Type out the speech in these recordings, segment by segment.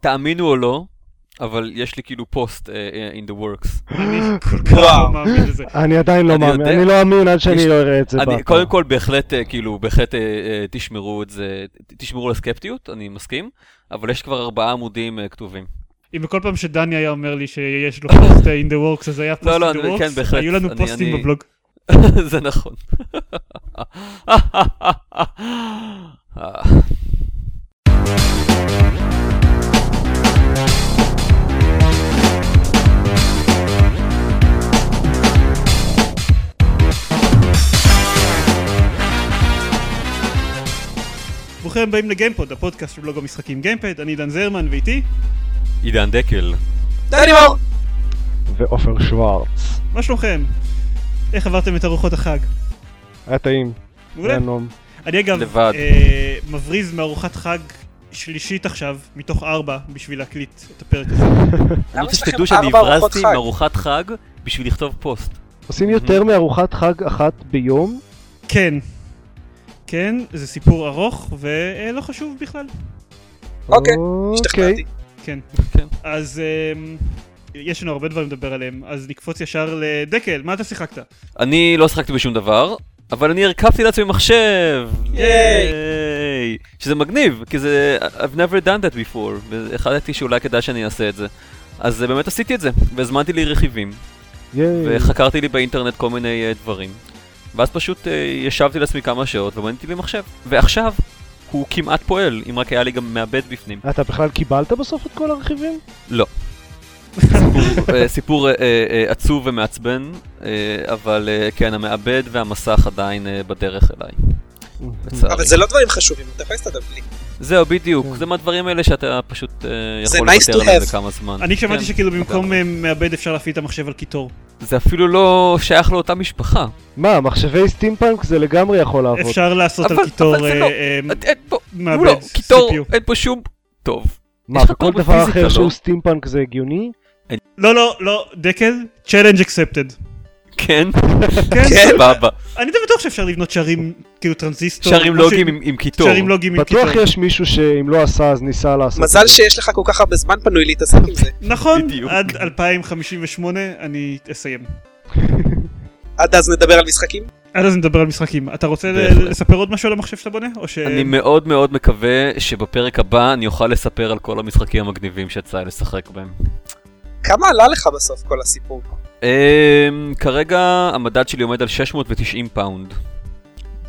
תאמינו או לא, אבל יש לי כאילו פוסט אה, in the works. אני כל כך לא מאמין לזה. אני עדיין לא מאמין. אני לא אאמין עד שאני לא אראה את זה. קודם כל בהחלט, אה, כאילו, בהחלט אה, אה, תשמרו את זה, תשמרו על הסקפטיות, אני מסכים, אבל יש כבר ארבעה עמודים אה, כתובים. אם בכל פעם שדני היה אומר לי שיש לו פוסט אה, in the works, אז היה פוסט לא, לא, in the works, כן, בהחלט. היו לנו פוסטים בבלוג. זה נכון. ברוכים הבאים לגיימפוד, הפודקאסט של בלוג המשחקים גיימפד, אני דן זרמן ואיתי, עידן דקל. דני מאור! ועופר שוורץ. מה שלומכם? איך עברתם את ארוחות החג? היה טעים. מעולה. אני אגב לבד. אה, מבריז מארוחת חג שלישית עכשיו, מתוך ארבע, בשביל להקליט את הפרק הזה. אני רוצה שתדעו שאני הברזתי? מארוחת חג בשביל לכתוב פוסט. עושים יותר מארוחת חג אחת ביום? כן. כן, זה סיפור ארוך ולא חשוב בכלל. אוקיי, אוקיי. השתכנעתי. כן. כן. אז אמ, יש לנו הרבה דברים לדבר עליהם, אז נקפוץ ישר לדקל, מה אתה שיחקת? אני לא שחקתי בשום דבר, אבל אני הרכבתי לעצמי מחשב! ייי! שזה מגניב, כי זה... I've never done that before, והחלטתי שאולי כדאי שאני אעשה את זה. אז אה, באמת עשיתי את זה, והזמנתי לי רכיבים, ייי. וחקרתי לי באינטרנט כל מיני אה, דברים. ואז פשוט אה, ישבתי לעצמי כמה שעות ובניתי לי מחשב. ועכשיו, הוא כמעט פועל, אם רק היה לי גם מעבד בפנים. אתה בכלל קיבלת בסוף את כל הרכיבים? לא. סיפור, אה, סיפור אה, אה, עצוב ומעצבן, אה, אבל אה, כן, המעבד והמסך עדיין אה, בדרך אליי. לצערי. אבל זה לא דברים חשובים, אתה יכול להסתדר בלי. זהו, בדיוק, כן. זה מהדברים האלה שאתה פשוט זה יכול לוותר עליהם. לכמה זמן. אני שמעתי כן, שכאילו במקום מעבד אפשר להפעיל את המחשב על קיטור. זה אפילו לא שייך לאותה משפחה. מה, מחשבי סטימפאנק זה לגמרי יכול לעבוד. אפשר לעשות על אבל- קיטור אבל זה אה, לא- אה, אין פה, מעבד לא, קיטור, CPU. אין פה שום... טוב. מה, קוד דבר אחר לא? שהוא סטימפאנק זה הגיוני? לא, לא, לא, דקל, challenge accepted. כן, כן. סבבה. אני די בטוח שאפשר לבנות שערים, כאילו טרנזיסטור. שערים לוגיים עם- קיטור. שערים לוגיים עם קיטור. בטוח יש מישהו שאם לא עשה אז ניסה לעשות. מזל. שיש לך כל כך הרבה זמן פנוי להתעסק עם זה. נכון. עד 2058 אני אסיים. עד אז נדבר על משחקים? עד אז נדבר על משחקים. אתה רוצה. לספר עוד משהו על המחשב שאתה בונה? או ש... אני מאוד מאוד מקווה שבפרק הבא אני אוכל לספר על כל המשחקים המגניבים שיצא לשחק בהם. כמה עלה לך בסוף כל הסיפור? אמ, כרגע המדד שלי עומד על 690 פאונד.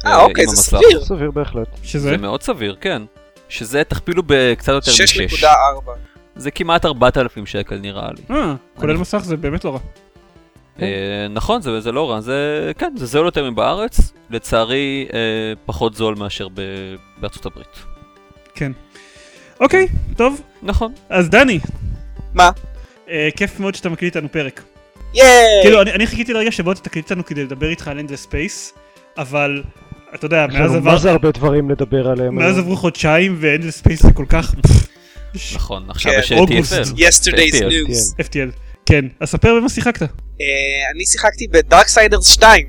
אה, אוקיי, עם זה המסך. סביר. סביר בהחלט. שזה? זה מאוד סביר, כן. שזה תכפילו בקצת יותר מ-6. 6.4. זה כמעט 4,000 שקל נראה לי. אה, כולל אני- מסך זה באמת לא רע. אה, נכון, זה, זה לא רע, זה, כן, זה זול יותר מבארץ, לצערי אה, פחות זול מאשר ב, בארצות הברית. כן. אוקיי, טוב. נכון. אז דני. מה? אה, כיף מאוד שאתה מקליט איתנו פרק. ייי! כאילו, אני אני חיכיתי לרגע שבו אתה תקליט איתנו כדי לדבר איתך על Endless Space, אבל אתה יודע, מאז עבר... מה זה הרבה דברים לדבר עליהם. מאז. עברו חודשיים ו Endless Space זה כל כך... נכון, עכשיו כן, יש אוגוסט. TFL. Yesterday's news. FTL. כן, אז ספר במה שיחקת. אה, אני שיחקתי ב Darksiders 2.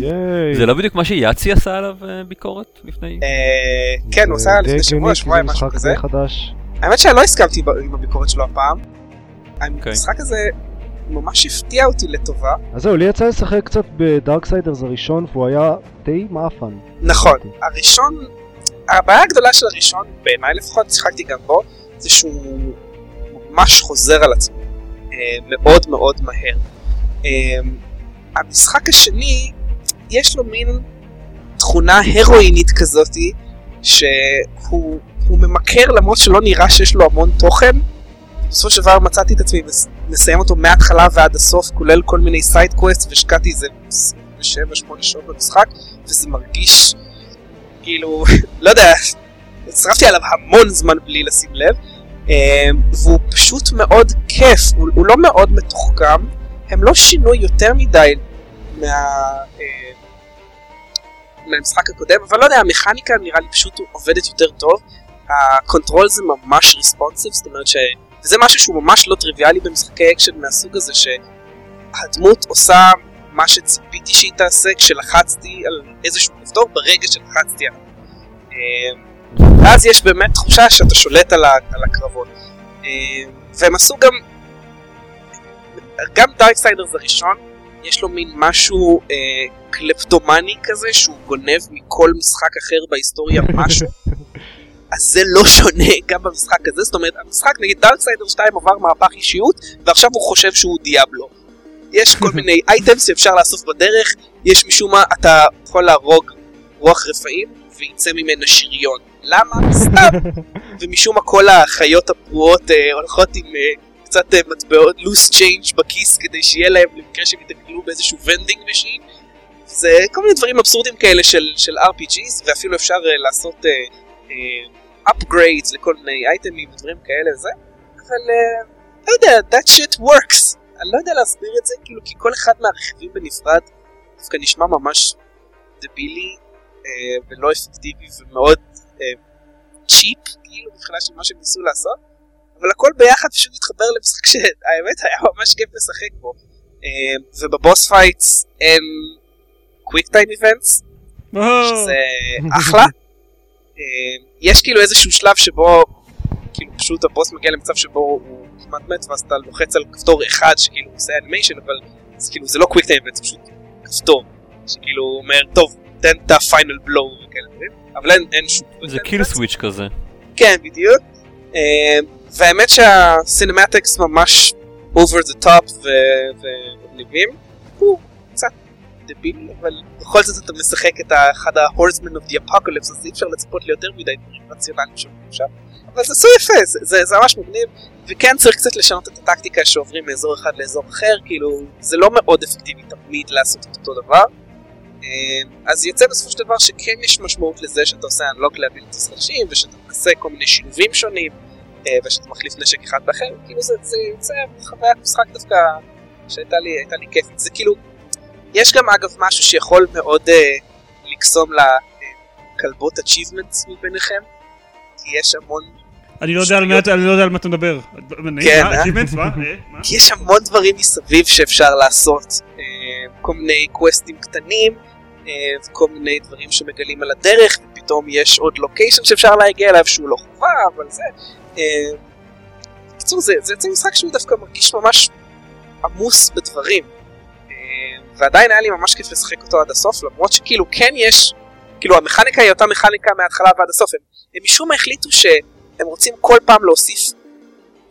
ייי. זה לא בדיוק מה ש Yahtzee עשה עליו אה, ביקורת לפני? אה, כן, הוא עשה זה לפני שבוע, שבועיים, משהו כזה. האמת שלא הסכמתי ב- עם הביקורת שלו הפעם. אוקיי. המשחק הזה ממש הפתיע אותי לטובה. אז זהו, לי יצא לשחק קצת ב Darksiders הראשון והוא היה די מאפן. נכון, הראשון, הבעיה הגדולה של הראשון, בעיניי לפחות, שיחקתי גם בו, זה שהוא ממש חוזר על עצמו אה, מאוד מאוד מהר. אה, המשחק השני, יש לו מין תכונה הרואינית כזאתי, שהוא הוא ממכר למרות שלא נראה שיש לו המון תוכן. בסופו של דבר מצאתי את עצמי מס- מסיים אותו מההתחלה ועד הסוף, כולל כל מיני side quest, והשקעתי איזה 7-8 שעות במשחק, וזה מרגיש כאילו, לא יודע, שרפתי עליו המון זמן בלי לשים לב, אה, והוא פשוט מאוד כיף, הוא, הוא לא מאוד מתוחכם, הם לא שינו יותר מדי מה, אה, מהמשחק הקודם, אבל לא יודע, המכניקה נראה לי פשוט עובדת יותר טוב, ה control זה ממש responsive, זאת אומרת ש... וזה משהו שהוא ממש לא טריוויאלי במשחקי אקשן מהסוג הזה, שהדמות עושה מה שציפיתי שהיא תעשה כשלחצתי על איזשהו כפתור ברגע שלחצתי עליו. אה, ואז יש באמת תחושה שאתה שולט על, הקרבות. אה, והם עשו גם, גם Darksiders הראשון, יש לו מין משהו אה, קלפטומני כזה, שהוא גונב מכל משחק אחר בהיסטוריה משהו. אז זה לא שונה גם במשחק הזה, זאת אומרת, המשחק נגיד Darksiders 2 עבר מהפך אישיות, ועכשיו הוא חושב שהוא Diablo. יש כל מיני items שאפשר לאסוף בדרך, יש משום מה, אתה יכול להרוג רוח רפאים, ויצא ממנה שריון. למה? סתם. ומשום מה כל החיות הפרועות אה, הולכות עם אה, קצת אה, מטבעות loose change בכיס, כדי שיהיה להם למקרה שהם יתקלו באיזשהו vending machine. זה כל מיני דברים אבסורדים כאלה של, של RPGs, ואפילו אפשר אה, לעשות אה, אה, upgrades לכל מיני אייטמים ודברים כאלה וזה, אבל אה, לא יודע, that shit works. אני לא יודע להסביר את זה, כאילו, כי כל אחד מהרכיבים בנפרד דווקא נשמע ממש דבילי אה, ולא אפקטיבי ומאוד אה, cheap, כאילו, מבחינה של מה שהם ניסו לעשות, אבל הכל ביחד פשוט מתחבר למשחק שהאמת היה ממש כיף לשחק בו. אה, וב boss fights אין quick time events, שזה אחלה. אה, יש כאילו איזשהו שלב שבו כאילו פשוט הבוס מגיע למצב שבו הוא כמעט מת ואז אתה לוחץ על כפתור אחד שכאילו עושה animation אבל זה כאילו זה לא quick time זה פשוט כפתור שכאילו אומר טוב תן את ה final blow וכאלה דברים. אבל אין, אין שום זה kill switch כזה. כן בדיוק. אה, והאמת שה cinematics ממש over the top ומגניבים קצת דבילי אבל בכל זאת אתה משחק את אחד ה-horsemen of the apocalypse אז אי אפשר לצפות ליותר מדי דברים רציונליים שם. אבל זה עשו יפה זה, זה, זה ממש מגניב וכן צריך קצת לשנות את הטקטיקה שעוברים מאזור אחד לאזור אחר כאילו זה לא מאוד אפקטיבי תמיד לעשות את אותו דבר. אה, אז יוצא בסופו של דבר שכן יש משמעות לזה שאתה עושה unlock ל abilities חדשים ושאתה מנסה כל מיני שילובים שונים אה, ושאתה מחליף נשק אחד באחר כאילו זה, זה יוצא חוויית משחק דווקא שהייתה לי, לי כיפית. זה כאילו יש גם אגב משהו שיכול מאוד uh, לקסום לכלבות achievements מביניכם כי יש המון אני לא יודע על אני לא יודע על מה אתה מדבר. כן? אה? אה? יש המון דברים מסביב שאפשר לעשות אה, כל מיני קווסטים קטנים אה, וכל מיני דברים שמגלים על הדרך ופתאום יש עוד לוקיישן שאפשר להגיע אליו שהוא לא חובה אבל זה בקיצור זה זה יוצא משחק שהוא דווקא מרגיש ממש עמוס בדברים ועדיין היה לי ממש כיף לשחק אותו עד הסוף למרות שכאילו כן יש כאילו המכניקה היא אותה מכניקה מההתחלה ועד הסוף הם, הם משום מה החליטו שהם רוצים כל פעם להוסיף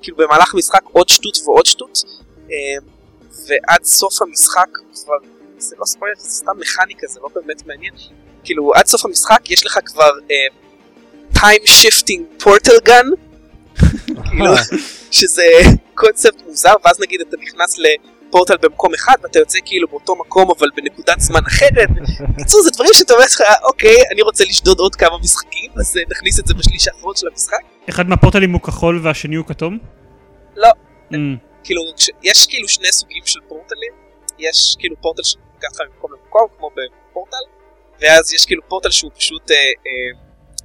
כאילו במהלך משחק עוד שטות ועוד שטות אה, ועד סוף המשחק כבר זה לא ספוילר זה סתם מכניקה זה לא באמת מעניין כאילו עד סוף המשחק יש לך כבר אה, time shifting portal gun כאילו שזה קונספט מוזר ואז נגיד אתה נכנס לפורטל במקום אחד ואתה יוצא כאילו באותו מקום אבל בנקודת זמן אחרת בקיצור זה דברים שאתה אומר לך אוקיי אני רוצה לשדוד עוד כמה משחקים אז אה, נכניס את זה בשליש האחרון של המשחק אחד מהפורטלים הוא כחול והשני הוא כתום? לא. Mm. כאילו יש כאילו שני סוגים של פורטלים יש כאילו פורטל שלוקח אותך ממקום למקום כמו בפורטל ואז יש כאילו פורטל שהוא פשוט אה, אה,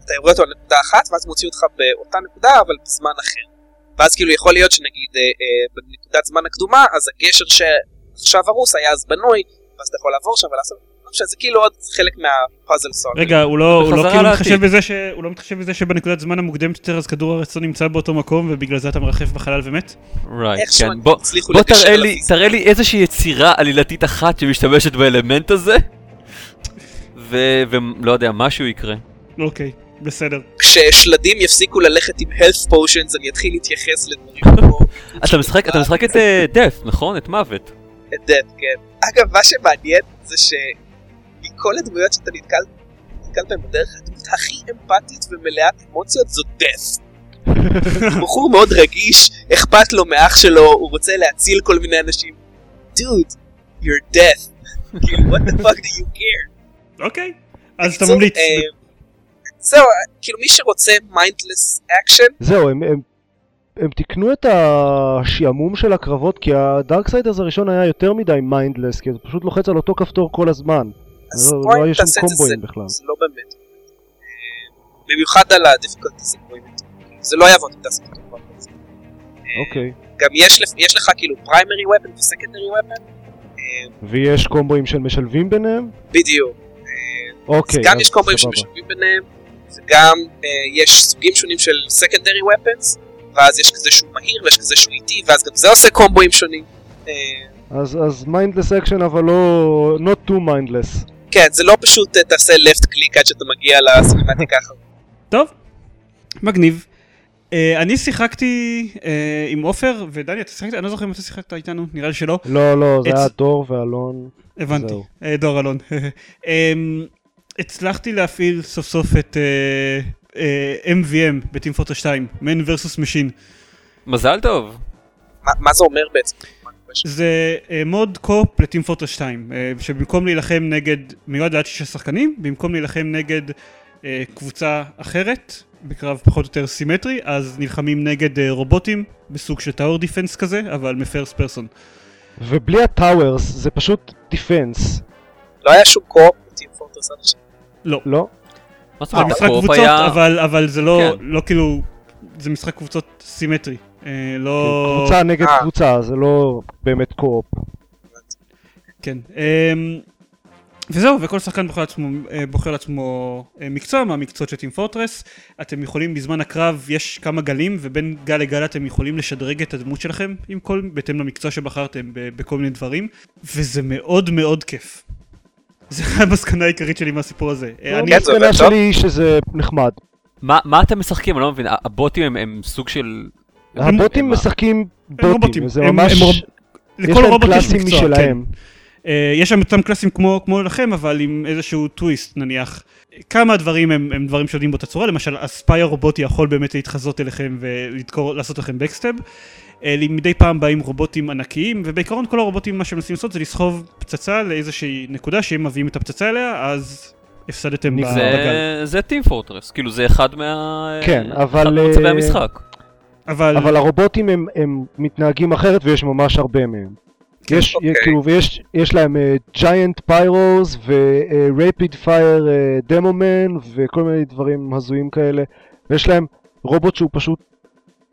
אתה יורד אותו על נקודה אחת ואז מוציא אותך באותה נקודה אבל בזמן אחר ואז כאילו יכול להיות שנגיד אה, אה, בנקודת זמן הקדומה אז הגשר שעכשיו הרוס היה אז בנוי ואז אתה יכול לעבור שם ולעשות לא משנה, זה כאילו עוד חלק מהפאזל סון רגע, הוא לא הוא לא כאילו. מתחשב בזה ש- הוא לא מתחשב בזה שבנקודת זמן המוקדמת יותר אז כדור הארץ לא נמצא באותו מקום ובגלל זה אתה מרחף בחלל ומת? רייט, איכשהו כן. בוא בוא תראה לי. תראה לי איזושהי יצירה עלילתית אחת שמשתמשת באלמנט הזה, ו- ולא יודע, משהו יקרה. אוקיי, בסדר. כששלדים יפסיקו ללכת עם health potions אני אתחיל להתייחס לדברים כמו אתה משחק, אתה משחק את death, נכון? את מוות. את death, כן. אגב, מה שמעניין זה שמכל הדמויות שאתה נתקל, נתקל בהן בדרך, הדמות הכי אמפתית ומלאת אמוציות זו death. הוא בחור מאוד רגיש, אכפת לו מאח שלו, הוא רוצה להציל כל מיני אנשים. dude, you're death. כאילו, what the fuck do you care? אוקיי, אז אתה ממליץ. אה, זהו, כאילו מי שרוצה מיינדלס אקשן, זהו, הם, הם, הם תיקנו את השעמום של הקרבות, כי ה Darksiders הראשון היה יותר מדי mindless, כי אתה פשוט לוחץ על אותו כפתור כל הזמן. אז לא- לא היה שם את זה, קומבואים זה- בכלל. זה לא באמת. אה, במיוחד על יותר. זה לא יעבוד אם תעשה אותו דבר. אוקיי. גם יש יש לך כאילו primary weapon ו secondary weapon. ויש קומבואים של משלבים ביניהם? בדיוק. אוקיי, גם אז יש קומבואים. שמשלבים ביניהם, וגם אה, יש סוגים שונים של secondary weapons, ואז יש כזה שהוא מהיר ויש כזה שהוא איטי, ואז גם זה עושה קומבואים שונים. אה, אז, אז mindless action אבל לא... not too mindless. כן, זה לא פשוט אה, תעשה left click עד שאתה מגיע לסינמטיקה האחרונה. טוב, מגניב. Uh, אני שיחקתי uh, עם עופר, ודני, אתה שיחקת? אני לא זוכר אם אתה שיחקת איתנו, נראה לי שלא. לא, לא, זה אצ- היה דור ואלון. הבנתי, uh, דור אלון. um, הצלחתי להפעיל סוף סוף את uh, uh, MVM בטים פוטו 2, Man vs Machine. מזל טוב. מה- מה זה אומר בעצם? זה אה, מוד קופ לטים פוטו 2, אה, שבמקום להילחם נגד, מיועד לעד שישה שחקנים, במקום להילחם נגד uh, קבוצה אחרת, בקרב פחות או יותר סימטרי, אז נלחמים נגד uh, רובוטים בסוג של tower defense כזה, אבל מ first person. ובלי ה towers זה פשוט defense, לא היה שום co-op ב Team Fortress עד עכשיו. לא, לא? מה זאת זה אומרת? משחק ה co-op קבוצות, היה- אבל, אבל זה לא, כן. לא כאילו, זה משחק קבוצות סימטרי. אה, לא... קבוצה נגד אה. קבוצה, זה לא באמת קו-אופ. כן. אמ, וזהו, וכל שחקן בוחר לעצמו, אה, בוחר לעצמו מקצוע מהמקצועות של טים פורטרס. אתם יכולים בזמן הקרב, יש כמה גלים, ובין גל לגל אתם יכולים לשדרג את הדמות שלכם, עם כל, בהתאם למקצוע שבחרתם ב- בכל מיני דברים, וזה מאוד מאוד כיף. זה המסקנה העיקרית שלי מהסיפור הזה. אה, אני, המסקנה. שלי היא שזה נחמד. מה מה אתם משחקים? אני לא מבין. הבוטים הם- הם סוג של... הבוטים משחקים רובוטים. בוטים, זה ממש... לכל להם רובוט יש קלאסים מקצוע, כן. משלהם. אה, יש שם אותם קלאסים כמו, כמו לכם, אבל עם איזשהו טוויסט נניח. כמה דברים הם, הם דברים שעובדים באותה צורה, למשל ה spy הרובוטי יכול באמת להתחזות אליכם ולעשות לכם backstab. אה, מדי פעם באים רובוטים ענקיים, ובעיקרון כל הרובוטים מה שהם מנסים לעשות זה לסחוב פצצה לאיזושהי נקודה שאם מביאים את הפצצה אליה, אז הפסדתם. בגל. זה- זה Team Fortress. כאילו זה אחד מה... כן, אחד אבל, ממצבי אה, המשחק. אבל, אבל הרובוטים הם, הם מתנהגים אחרת ויש ממש הרבה מהם. יש, אוקיי. כאילו, ויש יש להם giant pyros ו rapid fire demoman וכל מיני דברים הזויים כאלה. ויש להם רובוט שהוא פשוט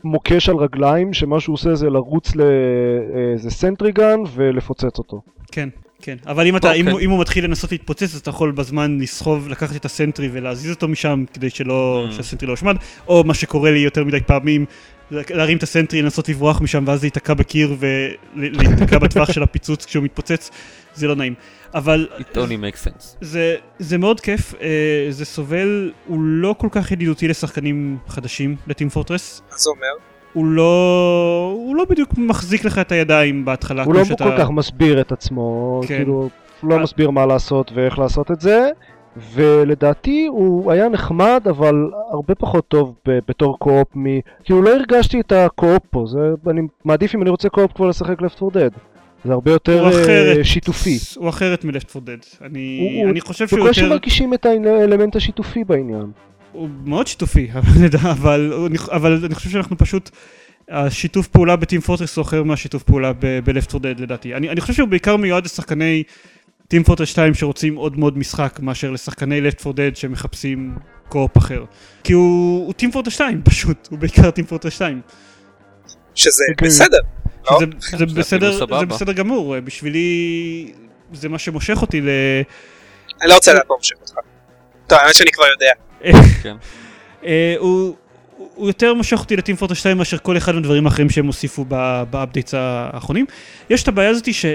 מוקש על רגליים, שמה שהוא עושה זה לרוץ לאיזה sentry gun ולפוצץ אותו. כן, כן. אבל אם, אתה, אם, אוקיי. הוא- אם הוא מתחיל לנסות להתפוצץ, אז אתה יכול בזמן לסחוב, לקחת את הסנטרי ולהזיז אותו משם, כדי שלא, Mm. שהסנטרי לא יושמד, או מה שקורה לי יותר מדי פעמים, להרים את הסנטרי, לנסות לברוח משם, ואז להיתקע בקיר ולהיתקע בטווח של הפיצוץ כשהוא מתפוצץ, זה לא נעים. אבל It only makes sense. זה, זה מאוד כיף, אה, זה סובל, הוא לא כל כך ידידותי לשחקנים חדשים לטים פורטרס. מה זה אומר? הוא לא, הוא לא בדיוק מחזיק לך את הידיים בהתחלה, הוא לא שאתה... כל כך מסביר את עצמו, כן. כאילו, הוא לא אה. מסביר מה לעשות ואיך לעשות את זה, ולדעתי הוא היה נחמד, אבל הרבה פחות טוב ב- בתור קו-אופ מ... כאילו לא הרגשתי את הקו-אופ פה, זה... אני מעדיף אם אני רוצה קו-אופ כבר לשחק Left 4 Dead. זה הרבה יותר הוא אה, אחרת, שיתופי. הוא אחרת מ-Left 4 Dead. אני, הוא- אני חושב שהוא בקושי יותר, מרגישים את האלמנט השיתופי בעניין. הוא מאוד שיתופי, אבל, אבל, אני חושב שאנחנו פשוט, השיתוף פעולה בטים פורטרס הוא אחר מהשיתוף פעולה ב- ב-Left 4 Dead לדעתי. אני, אני חושב שהוא בעיקר מיועד לשחקני טים פורטרס 2 שרוצים עוד מאוד משחק, מאשר לשחקני Left 4 Dead שמחפשים קו-אופ אחר. כי הוא, הוא טים פורטרס 2 פשוט, הוא בעיקר טים פורטרס 2. שזה אוקיי. בסדר. לא? שזה, זה, זה בסדר. זה בסדר גמור, בשבילי זה מה שמושך אותי ל... אני לא רוצה לדעת מה מושך אותך. טוב, האמת שאני כבר יודע. כן. אה, הוא, הוא יותר מושך אותי ל Team Fortress 2 מאשר כל אחד מהדברים האחרים שהם הוסיפו ב updates האחרונים. יש את הבעיה הזאתי ש...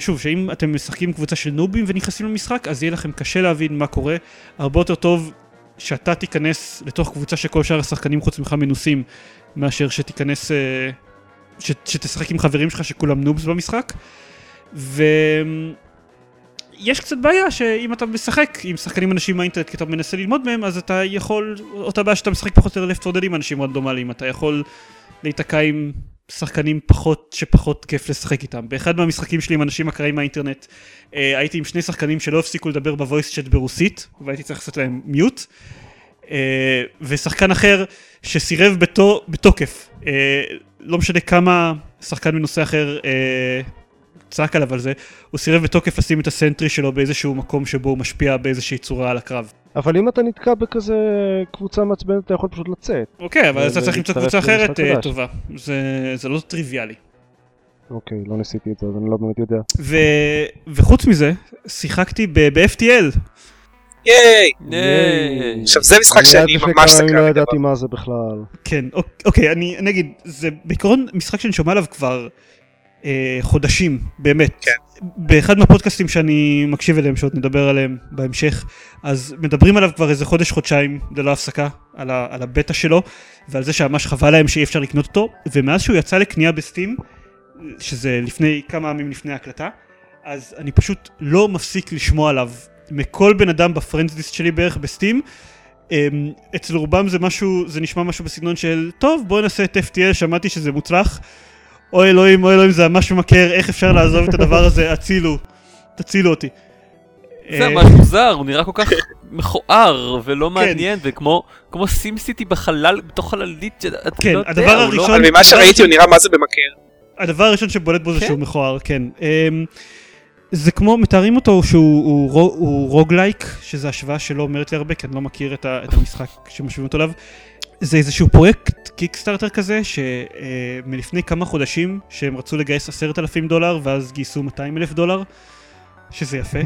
שוב, שאם אתם משחקים קבוצה של נובים ונכנסים למשחק, אז יהיה לכם קשה להבין מה קורה. הרבה יותר טוב שאתה תיכנס לתוך קבוצה שכל שאר השחקנים חוץ ממך מנוסים, מאשר שתיכנס... אה, ש, שתשחק עם חברים שלך שכולם noobs במשחק. ויש קצת בעיה שאם אתה משחק עם שחקנים אנשים מהאינטרנט כי אתה מנסה ללמוד מהם אז אתה יכול, אותה בעיה שאתה משחק פחות או יותר לפט עם אנשים רנדומליים, אתה יכול להיתקע עם שחקנים פחות, שפחות כיף לשחק איתם. באחד מהמשחקים שלי עם אנשים אקראיים מהאינטרנט אה, הייתי עם שני שחקנים שלא הפסיקו לדבר בוויס צ'אט ברוסית והייתי צריך לעשות להם מיוט. אה, ושחקן אחר שסירב בתו, בתוקף, אה, לא משנה כמה שחקן מנושא אחר אה, צעק עליו על זה, הוא סירב בתוקף לשים את הסנטרי שלו באיזשהו מקום שבו הוא משפיע באיזושהי צורה על הקרב. אבל אם אתה נתקע בכזה קבוצה מעצבנת, אתה יכול פשוט לצאת. אוקיי, אבל אתה צריך למצוא קבוצה אחרת אה. טובה. זה, זה לא טריוויאלי. אוקיי, לא ניסיתי את זה, אז אני לא באמת יודע. ו... וחוץ מזה, שיחקתי ב- ב-FTL. ייי! עכשיו זה משחק שאני אני ממש סקרן לא לגביו. ידעתי מה זה בכלל. כן, אוק- אוקיי, אני אני אגיד, זה בעיקרון משחק שאני שומע עליו כבר אה, חודשים, באמת. כן. באחד מהפודקאסטים שאני מקשיב אליהם, שעוד נדבר עליהם בהמשך, אז מדברים עליו כבר איזה חודש-חודשיים ללא הפסקה, על, ה, על הבטא שלו, ועל זה שממש חבל להם שאי אפשר לקנות אותו, ומאז שהוא יצא לקנייה בסטים, שזה לפני, כמה ימים לפני ההקלטה, אז אני פשוט לא מפסיק לשמוע עליו. מכל בן אדם בפרנדליסט שלי בערך בסטים, אמ, אצל רובם זה משהו, זה נשמע משהו בסגנון של, טוב בוא נעשה את FTL, שמעתי שזה מוצלח. אוי אלוהים, אוי אלוהים, זה ממש ממכר, איך אפשר לעזוב את הדבר הזה, הצילו, תצילו אותי. זה אה, ממש מוזר, הוא נראה כל כך מכוער ולא מעניין, וכמו כמו סים סיטי בחלל, בתוך חללית, שאת כן, לא יודע, הדבר הוא לא- הראשון- אבל ממה שראיתי הוא נראה מה זה במכר. הדבר הראשון שבולט בו זה כן. שהוא מכוער, כן. אמ, זה כמו, מתארים אותו שהוא הוא, רו- הוא רוגלייק, שזו השוואה שלא אומרת לי הרבה, כי אני לא מכיר את המשחק שמשווים אותו אליו. זה איזשהו פרויקט קיקסטארטר כזה, שמלפני כמה חודשים, שהם רצו לגייס עשרת אלפים דולר, ואז גייסו 200 אלף דולר, שזה יפה.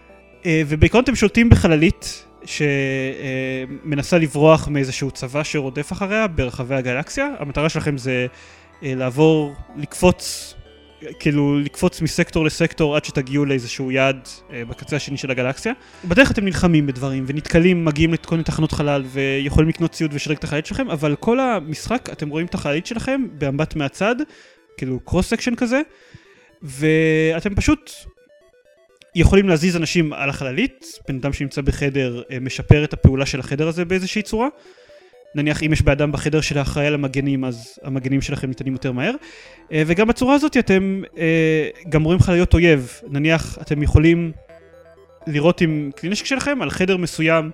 אה, ובעיקרון אתם שולטים בחללית שמנסה לברוח מאיזשהו צבא שרודף אחריה ברחבי הגלקסיה. המטרה שלכם זה אה, לעבור, לקפוץ, כאילו לקפוץ מסקטור לסקטור עד שתגיעו לאיזשהו יעד אה, בקצה השני של הגלקסיה. בדרך אתם נלחמים בדברים ונתקלים, מגיעים לכל מיני תחנות חלל ויכולים לקנות ציוד ולשדרג את החללית שלכם, אבל כל המשחק אתם רואים את החללית שלכם במבט מהצד, כאילו cross section כזה, ואתם פשוט יכולים להזיז אנשים על החללית, בן אדם שנמצא בחדר אה, משפר את הפעולה של החדר הזה באיזושהי צורה. נניח אם יש בן אדם בחדר שאחראי על המגנים אז המגנים שלכם נטענים יותר מהר. אה, וגם בצורה הזאת אתם אה, גם רואים חלליות אויב. נניח אתם יכולים לירות עם כלי נשק שלכם על חדר מסוים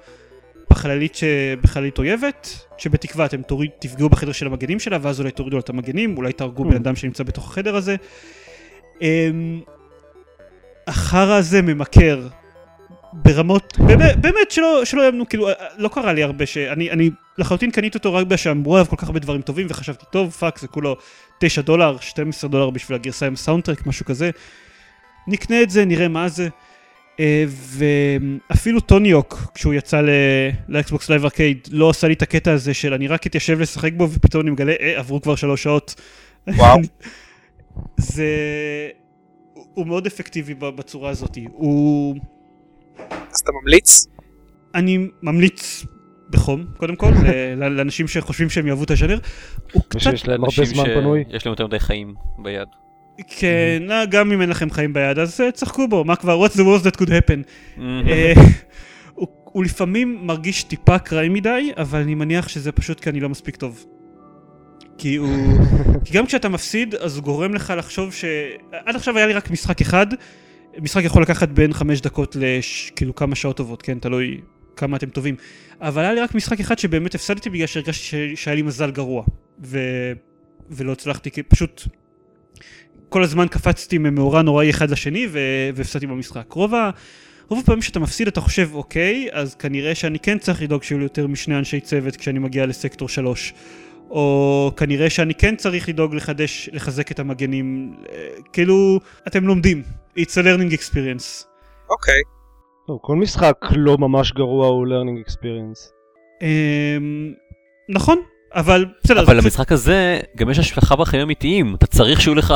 בחללית, ש... בחללית אויבת שבתקווה אתם תוריד, תפגעו בחדר של המגנים שלה ואז אולי תורידו את המגנים אולי תהרגו אמ. בן אדם שנמצא בתוך החדר הזה. אמ, החרא הזה ממכר ברמות, באמת, באמת שלא, שלא יאמנו, כאילו, לא קרה לי הרבה שאני, אני לחלוטין קניתי אותו רק בגלל שאמרו עליו כל כך הרבה דברים טובים וחשבתי, טוב, fuck, זה כולו 9 דולר, 12 דולר בשביל הגרסה עם soundtrack, משהו כזה. נקנה את זה, נראה מה זה. אה, ואפילו טוניוק, כשהוא יצא ל Xbox Live Arcade, לא עשה לי את הקטע הזה של אני רק אתיישב לשחק בו ופתאום אני מגלה, אה, עברו כבר שלוש שעות. וואו. זה... הוא מאוד אפקטיבי בצורה הזאת. הוא... אתה ממליץ? אני ממליץ בחום, קודם כל, לאנשים שחושבים שהם יאהבו את הז'אנר. הוא קצת... ושיש להם הרבה זמן פנוי. שיש להם יותר מדי חיים ביד. כן, לא, גם אם אין לכם חיים ביד, אז אה, תשחקו בו, מה כבר, what's the worst that could happen. אה, הוא- הוא לפעמים מרגיש טיפה אקראי מדי, אבל אני מניח שזה פשוט כי אני לא מספיק טוב. כי הוא... כי גם כשאתה מפסיד, אז הוא גורם לך לחשוב ש... עד עכשיו היה לי רק משחק אחד, משחק יכול לקחת בין חמש דקות לכאילו כמה שעות טובות, כן? תלוי כמה אתם טובים. אבל היה לי רק משחק אחד שבאמת הפסדתי בגלל שהרגשתי ש... שהיה לי מזל גרוע. ו... ולא הצלחתי, כי פשוט... כל הזמן קפצתי ממאורע נוראי אחד לשני ו... והפסדתי במשחק. רוב ה... רוב הפעמים שאתה מפסיד אתה חושב אוקיי, אז כנראה שאני כן צריך לדאוג שיהיו לי יותר משני אנשי צוות כשאני מגיע לסקטור 3. או כנראה שאני כן צריך לדאוג לחדש, לחזק את המגנים, אה, כאילו, אתם לומדים. It's a learning experience. אוקיי. טוב, כל משחק לא ממש גרוע הוא learning experience. אמ, נכון, אבל בסדר. אבל זה- למשחק הזה גם יש השלכה בחיים אמיתיים, אתה צריך שיהיו לך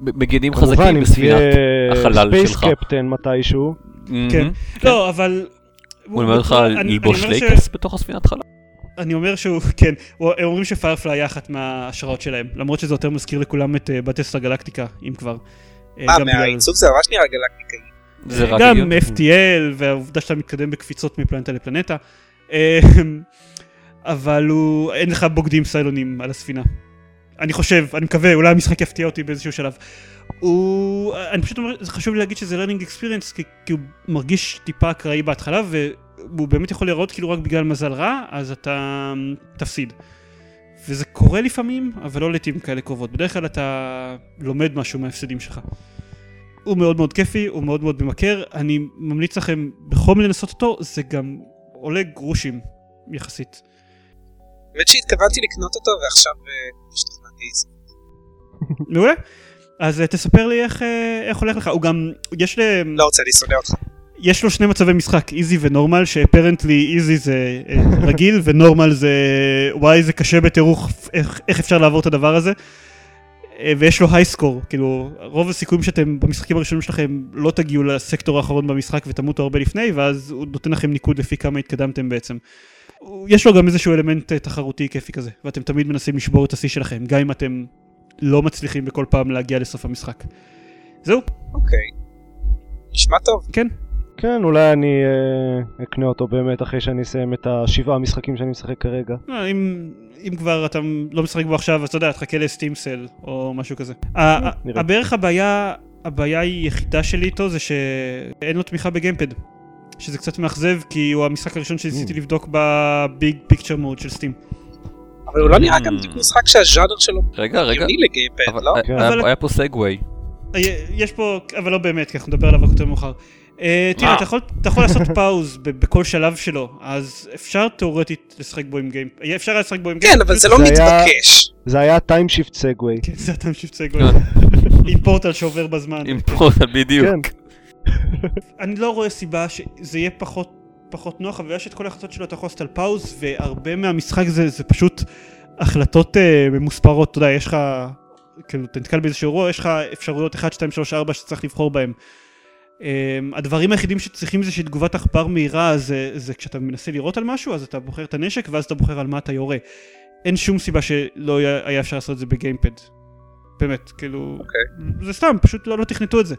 מגנים כמובן, חזקים אם בספינת תהיה החלל ספייס שלך. קפטן מתישהו. כן. מהמם. לא, אבל... הוא לימד אותך אני- אני ללבוש אומר ש- לייקס בתוך הספינת חלל? אני אומר שהוא, כן, הם אומרים שפיירפליי היה אחת מההשראות שלהם, למרות שזה יותר מזכיר לכולם את בטסטה גלקטיקה, אם כבר. אה, מה, מהעיצוב זה ממש נראה גלקטיקאי. זה רק גם. FTL והעובדה שאתה מתקדם בקפיצות מפלנטה לפלנטה. אה, אבל הוא, אין לך בוגדים סיילונים על הספינה. אני חושב, אני מקווה, אולי המשחק יפתיע אותי באיזשהו שלב. הוא, אני פשוט אומר, זה חשוב לי להגיד שזה learning experience, כי, כי הוא מרגיש טיפה אקראי בהתחלה, והוא באמת יכול להיראות כאילו רק בגלל מזל רע, אז אתה תפסיד. וזה קורה לפעמים, אבל לא לעיתים כאלה קרובות. בדרך כלל אתה לומד משהו מההפסדים שלך. הוא מאוד מאוד כיפי, הוא מאוד מאוד ממכר, אני ממליץ לכם בחום לנסות אותו, זה גם עולה גרושים יחסית. האמת שהתכוונתי לקנות אותו ועכשיו אה, השתכנעתי. מעולה. אז אה, תספר לי איך, אה, איך הולך לך, הוא גם, יש, ל... לא רוצה, אני שונא אותך. יש לו שני מצבי משחק, איזי ונורמל, שאפרנטלי איזי זה אה, רגיל ונורמל זה וואי זה קשה בטירוף איך, איך אפשר לעבור את הדבר הזה. אה, ויש לו היי סקור, כאילו רוב הסיכויים שאתם במשחקים הראשונים שלכם לא תגיעו לסקטור האחרון במשחק ותמותו הרבה לפני ואז הוא נותן לכם ניקוד לפי כמה התקדמתם בעצם. יש לו גם איזשהו אלמנט אה, תחרותי כיפי כזה ואתם תמיד מנסים לשבור את השיא שלכם גם אם אתם לא מצליחים בכל פעם להגיע לסוף המשחק. זהו, אוקיי. נשמע טוב. כן. כן, אולי אני אה, אקנה אותו באמת אחרי שאני אסיים את השבעה משחקים שאני משחק כרגע. לא, אם, אם כבר אתה לא משחק בו עכשיו, אז אתה יודע, תחכה ל Steam sale או משהו כזה. ה- ה- נראה. הבערך הבעיה, הבעיה היחידה שלי איתו זה שאין לו תמיכה ב gamepad. שזה קצת מאכזב, כי הוא המשחק הראשון שניסיתי אמ. לבדוק ב Big Picture mode של Steam. אבל הוא לא נראה אמ. גם משחק שהז'אנר שלו רגע, רגע. ל gamepad, אבל לא? כן. היה- פה segue. אה, יש פה, אבל לא באמת, כי אנחנו נדבר עליו רק יותר מאוחר. אה, תראה, מה? אתה יכול- אתה יכול לעשות pause ב- בכל שלב שלו, אז אפשר תאורטית לשחק בו עם gamepad. אפשר היה לשחק בו עם gamepad. כן, אבל זה לא זה היה- מתבקש. זה היה time shift segue. כן, זה אתה משיב segue. עם פורטל שעובר בזמן. עם פורטל בדיוק. כן. אני לא רואה סיבה שזה יהיה פחות פחות נוח, אבל יש את כל ההחלטות שלו אתה יכול לעשות על pause, והרבה מהמשחק זה, זה פשוט החלטות אה, ממוספרות, אתה יודע, יש לך, כאילו, אתה נתקל באיזשהו אירוע, יש לך אפשרויות 1, 2, 3, 4 שצריך לבחור בהם. אמ, הדברים היחידים שצריכים זה שתגובת עכבר מהירה זה, זה כשאתה מנסה לירות על משהו, אז אתה בוחר את הנשק ואז אתה בוחר על מה אתה יורה. אין שום סיבה שלא היה, היה אפשר לעשות את זה בגיימפד. באמת, כאילו, אוקיי. זה סתם, פשוט לא, לא תכנתו את זה.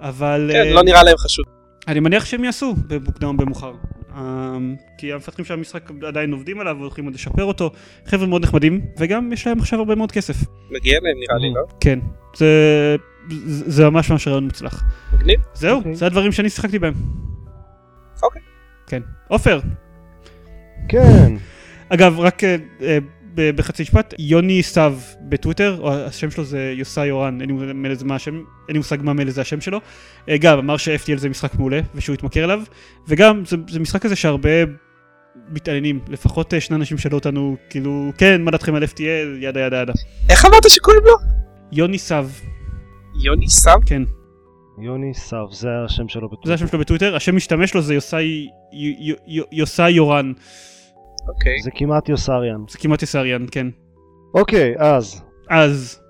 אבל... כן, אה, לא נראה להם חשוב. אני מניח שהם יעשו במוקדם או במאוחר. אמ, כי המפתחים של המשחק עדיין עובדים עליו והולכים עוד לשפר אותו. חבר'ה מאוד נחמדים, וגם יש להם עכשיו הרבה מאוד כסף. מגיע להם נראה לי, לא? כן, זה, זה ממש ממש רעיון מוצלח. מגניב. זהו, אוקיי. זה הדברים שאני שיחקתי בהם. אוקיי. כן. עופר, כן. אגב, רק ב- בחצי משפט, יוני סתיו בטוויטר, או השם שלו זה יוסי יורן, אין לי מושג מה השם, אין לי מושג מה מילא זה השם שלו, אה, גם אמר ש-FTL זה משחק מעולה, ושהוא התמכר אליו, וגם זה, זה משחק כזה שהרבה מתעניינים, לפחות שני אנשים שאלו אותנו, כאילו, כן, מה דעתכם על FTL, ידה ידה ידה. איך אמרת שקוראים לו? יוני סתיו, יוני סם? כן, יוני סב, זה השם שלו בטוויטר. זה השם שלו בטוויטר, השם משתמש לו זה יוסי, י- י- י- יוסי יורן, אוקיי. זה כמעט יוסריאן. זה כמעט יסריאן, כן. אוקיי, אז. אז,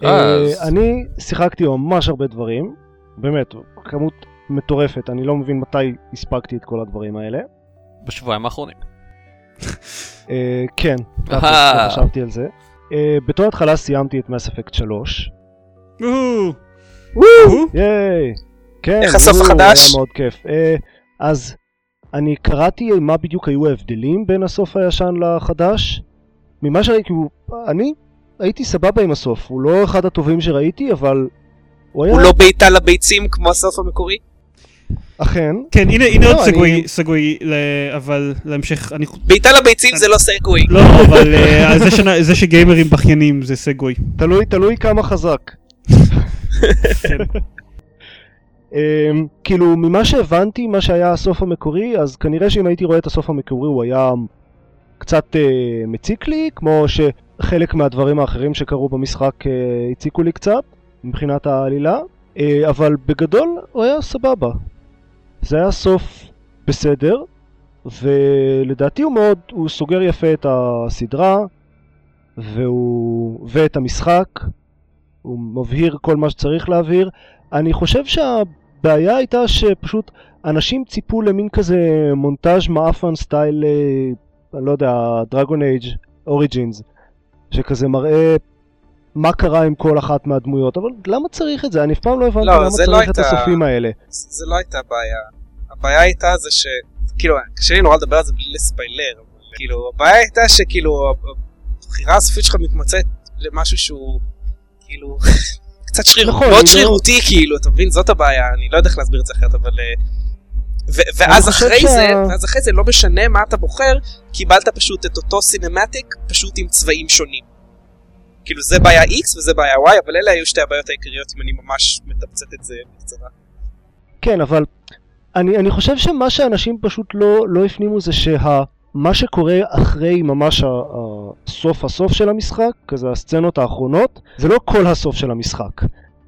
אז. אה, אני שיחקתי ממש הרבה דברים. באמת, כמות מטורפת. אני לא מבין מתי הספקתי את כל הדברים האלה. בשבועיים האחרונים. אה, כן. לא חשבתי על זה. אה, בתור התחלה סיימתי את מס אפקט 3. ייי! כן, איך הסוף וואו, החדש? היה מאוד כיף. אה, אז אני קראתי מה בדיוק היו ההבדלים בין הסוף הישן לחדש. ממה שראיתי, הוא- אני הייתי סבבה עם הסוף. הוא לא אחד הטובים שראיתי, אבל הוא היה הוא לא בעיטה לביצים כמו הסוף המקורי? אכן. כן, הנה, הנה לא, עוד אני- סגווי, סגווי, ל- אבל להמשך, אני... בעיטה לביצים זה לא סגווי. לא, אבל אה, זה שגיימרים בכיינים זה סגווי. תלוי, תלוי כמה חזק. אמ, כאילו, ממה שהבנתי, מה שהיה הסוף המקורי, אז כנראה שאם הייתי רואה את הסוף המקורי הוא היה קצת אה, מציק לי, כמו שחלק מהדברים האחרים שקרו במשחק אה, הציקו לי קצת, מבחינת העלילה, אה, אבל בגדול הוא היה סבבה. זה היה סוף בסדר, ולדעתי הוא מאוד, הוא סוגר יפה את הסדרה, והוא, ואת המשחק, הוא מבהיר כל מה שצריך להבהיר. אני חושב שהבעיה הייתה שפשוט אנשים ציפו למין כזה מונטאז' מעפן סטייל, אה, אני לא יודע, דרגון אייג' אוריג'ינס, שכזה מראה מה קרה עם כל אחת מהדמויות, אבל למה צריך את זה? אני אף פעם לא הבנתי לא, למה זה צריך לא את הסופים האלה. זה זה לא הייתה הבעיה. הבעיה הייתה זה ש... כאילו, קשה לי נורא לדבר על זה בלי לספיילר. אבל כאילו, הבעיה הייתה שכאילו, הבחירה הסופית שלך מתמצאת למשהו שהוא, כאילו, קצת שריר... נכון, מאוד אני לא- שרירותי, כאילו, אתה מבין? זאת הבעיה, אני לא יודע איך להסביר את זה אחרת, אבל... אה, ו- ואז אחרי שה- זה, ואז אחרי זה, לא משנה מה אתה בוחר, קיבלת פשוט את אותו סינמטיק, פשוט עם צבעים שונים. כאילו זה בעיה X וזה בעיה Y, אבל אלה היו שתי הבעיות העיקריות אם אני ממש מתמצת את זה בקצרה. כן, אבל אני, אני חושב שמה שאנשים פשוט לא, לא הפנימו זה שמה שקורה אחרי ממש הסוף הסוף של המשחק, כזה הסצנות האחרונות, זה לא כל הסוף של המשחק.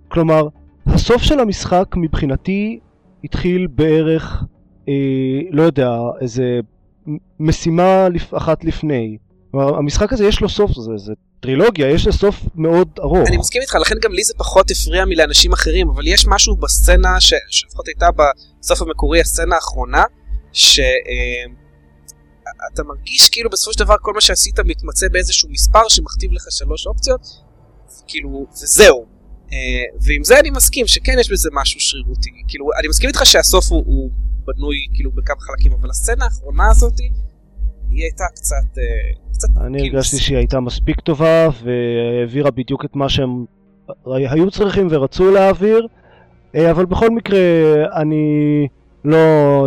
כלומר, הסוף של המשחק מבחינתי התחיל בערך, אה, לא יודע, איזה משימה לפ- אחת לפני. כלומר, המשחק הזה יש לו סוף, זה, זה טרילוגיה, יש לו סוף מאוד ארוך. אני מסכים איתך, לכן גם לי זה פחות הפריע מלאנשים אחרים, אבל יש משהו בסצנה, ש- שלפחות הייתה בסוף המקורי, הסצנה האחרונה, שאתה מרגיש כאילו בסופו של דבר כל מה שעשית מתמצא באיזשהו מספר שמכתיב לך שלוש אופציות, כאילו, וזהו. אה, ועם זה אני מסכים שכן יש בזה משהו שרירותי. כאילו, אני מסכים איתך שהסוף הוא, הוא בנוי כאילו בכמה חלקים, אבל הסצנה האחרונה הזאת, היא הייתה קצת... אה, קצת אני כאילו, הרגשתי שהיא הייתה מספיק טובה והעבירה בדיוק את מה שהם היו צריכים ורצו להעביר, אה, אבל בכל מקרה אני לא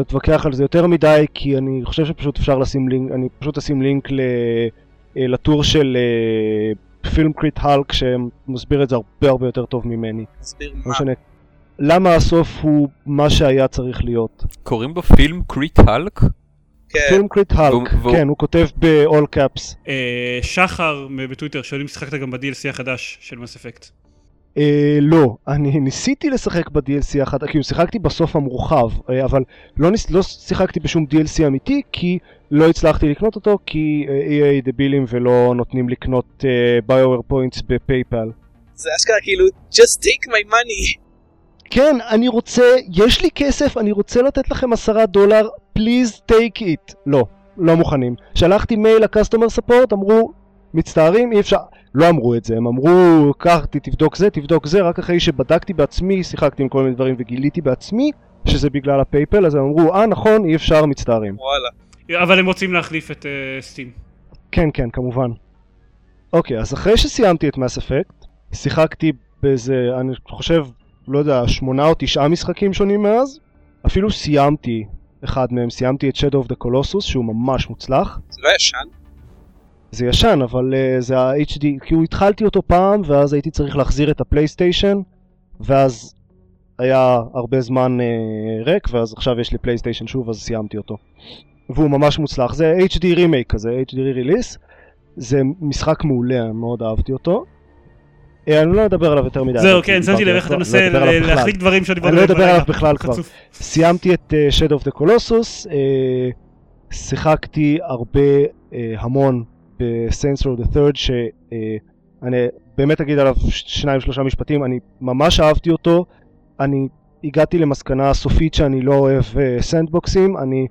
אתווכח על זה יותר מדי כי אני חושב שפשוט אפשר לשים לינק, אני פשוט אשים לינק ל- אה, לטור של פילם קריט האלק שמסביר את זה הרבה הרבה יותר טוב ממני. תסביר לא מה. משנה. למה הסוף הוא מה שהיה צריך להיות. קוראים לו פילם Crit Hulk? כן. Film Crit והוא- כן, הוא כותב ב-all caps. אה, שחר בטוויטר שואל אם שיחקת גם ב-DLC החדש של Mass Effect. אה, לא, אני ניסיתי לשחק ב-DLC החד... כאילו שיחקתי בסוף המורחב, אה, אבל לא, ניס... לא שיחקתי בשום DLC אמיתי כי לא הצלחתי לקנות אותו כי אה, EA דבילים ולא נותנים לקנות ב BioWare Points ב PayPal. זה אשכרה כאילו, just take my money. כן, אני רוצה, יש לי כסף, אני רוצה לתת לכם עשרה דולר, please take it. לא, לא מוכנים. שלחתי מייל ל customer support, אמרו, מצטערים, אי אפשר. לא אמרו את זה, הם אמרו, קח, תבדוק זה, תבדוק זה, רק אחרי שבדקתי בעצמי, שיחקתי עם כל מיני דברים וגיליתי בעצמי שזה בגלל ה PayPal, אז הם אמרו, אה נכון, אי אפשר, מצטערים. וואלה. אבל הם רוצים להחליף את Steam. כן, כן, כמובן. אוקיי, אז אחרי שסיימתי את Mass Effect, שיחקתי באיזה, אני חושב, לא יודע, שמונה או תשעה משחקים שונים מאז. אפילו סיימתי אחד מהם, סיימתי את Shadow of the Colossus, שהוא ממש מוצלח. זה לא ישן. זה ישן, אבל אה, זה ה-HD, כאילו התחלתי אותו פעם, ואז הייתי צריך להחזיר את הפלייסטיישן, ואז היה הרבה זמן אה, ריק, ואז עכשיו יש לי פלייסטיישן שוב, אז סיימתי אותו. והוא ממש מוצלח, זה HD remake כזה, HD release. זה משחק מעולה, מאוד אהבתי אותו. אה, אני לא אדבר עליו יותר מדי. זהו, כן, שמתי לב איך אתה כבר, מנסה לא. להחליק דברים שדיברנו אני לא עליהם אדבר. עליו בכלל כבר. סיימתי את Shadow of the Colossus, שיחקתי הרבה, המון ב-Saints Row the Third, שאני באמת אגיד עליו שניים שלושה משפטים, אני ממש אהבתי אותו, אני הגעתי למסקנה סופית שאני לא אוהב סנדבוקסים, אני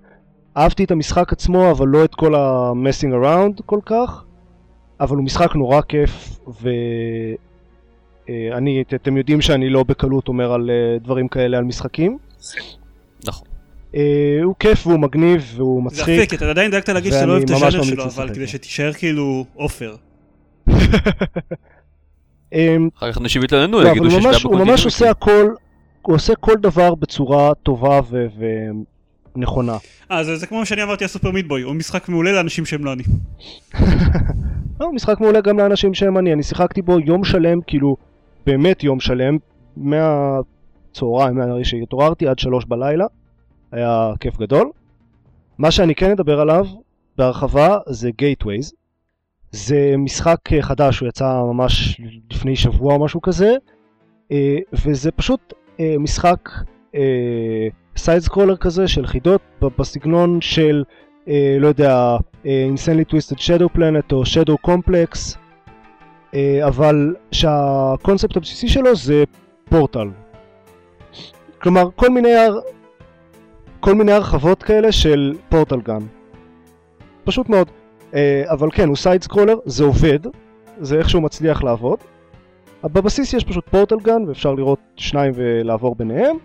אהבתי את המשחק עצמו, אבל לא את כל ה-messing around כל כך, אבל הוא משחק נורא כיף, ואני, אתם יודעים שאני לא בקלות אומר על דברים כאלה על משחקים. נכון. אה, הוא כיף והוא מגניב והוא זה מצחיק. יפה, כי אתה עדיין דאגת להגיד שאתה לא אוהב את הז'אנר שלו, אבל כדי. שתישאר כאילו עופר. אמ, אחר כך אנשים יתלוננו, לא, יגידו שיש דאבל הוא ממש. עושה הכל, הוא עושה כל דבר בצורה טובה ונכונה. אה, זה זה כמו שאני אמרתי על סופר מיטבוי, הוא משחק מעולה לאנשים שהם לא אני. לא, הוא משחק מעולה גם לאנשים שהם אני, אני שיחקתי בו יום שלם, כאילו, באמת יום שלם, מהצהריים, מהרגע שהתעוררתי עד שלוש בלילה, היה כיף גדול. מה שאני כן אדבר עליו בהרחבה זה Gateways. זה משחק אה, חדש, הוא יצא ממש לפני שבוע או משהו כזה, אה, וזה פשוט אה, משחק side scroller כזה של חידות בסגנון של, לא יודע, Insanely Twisted Shadow Planet או Complex, אה, אבל שהקונספט הבסיסי שלו זה פורטל. כלומר, כל מיני. כל מיני הרחבות כאלה של portal gun. פשוט מאוד. אה, אבל כן, הוא side scroller, זה עובד, זה איכשהו מצליח לעבוד. בבסיס יש פשוט portal gun ואפשר לראות שניים ולעבור ביניהם.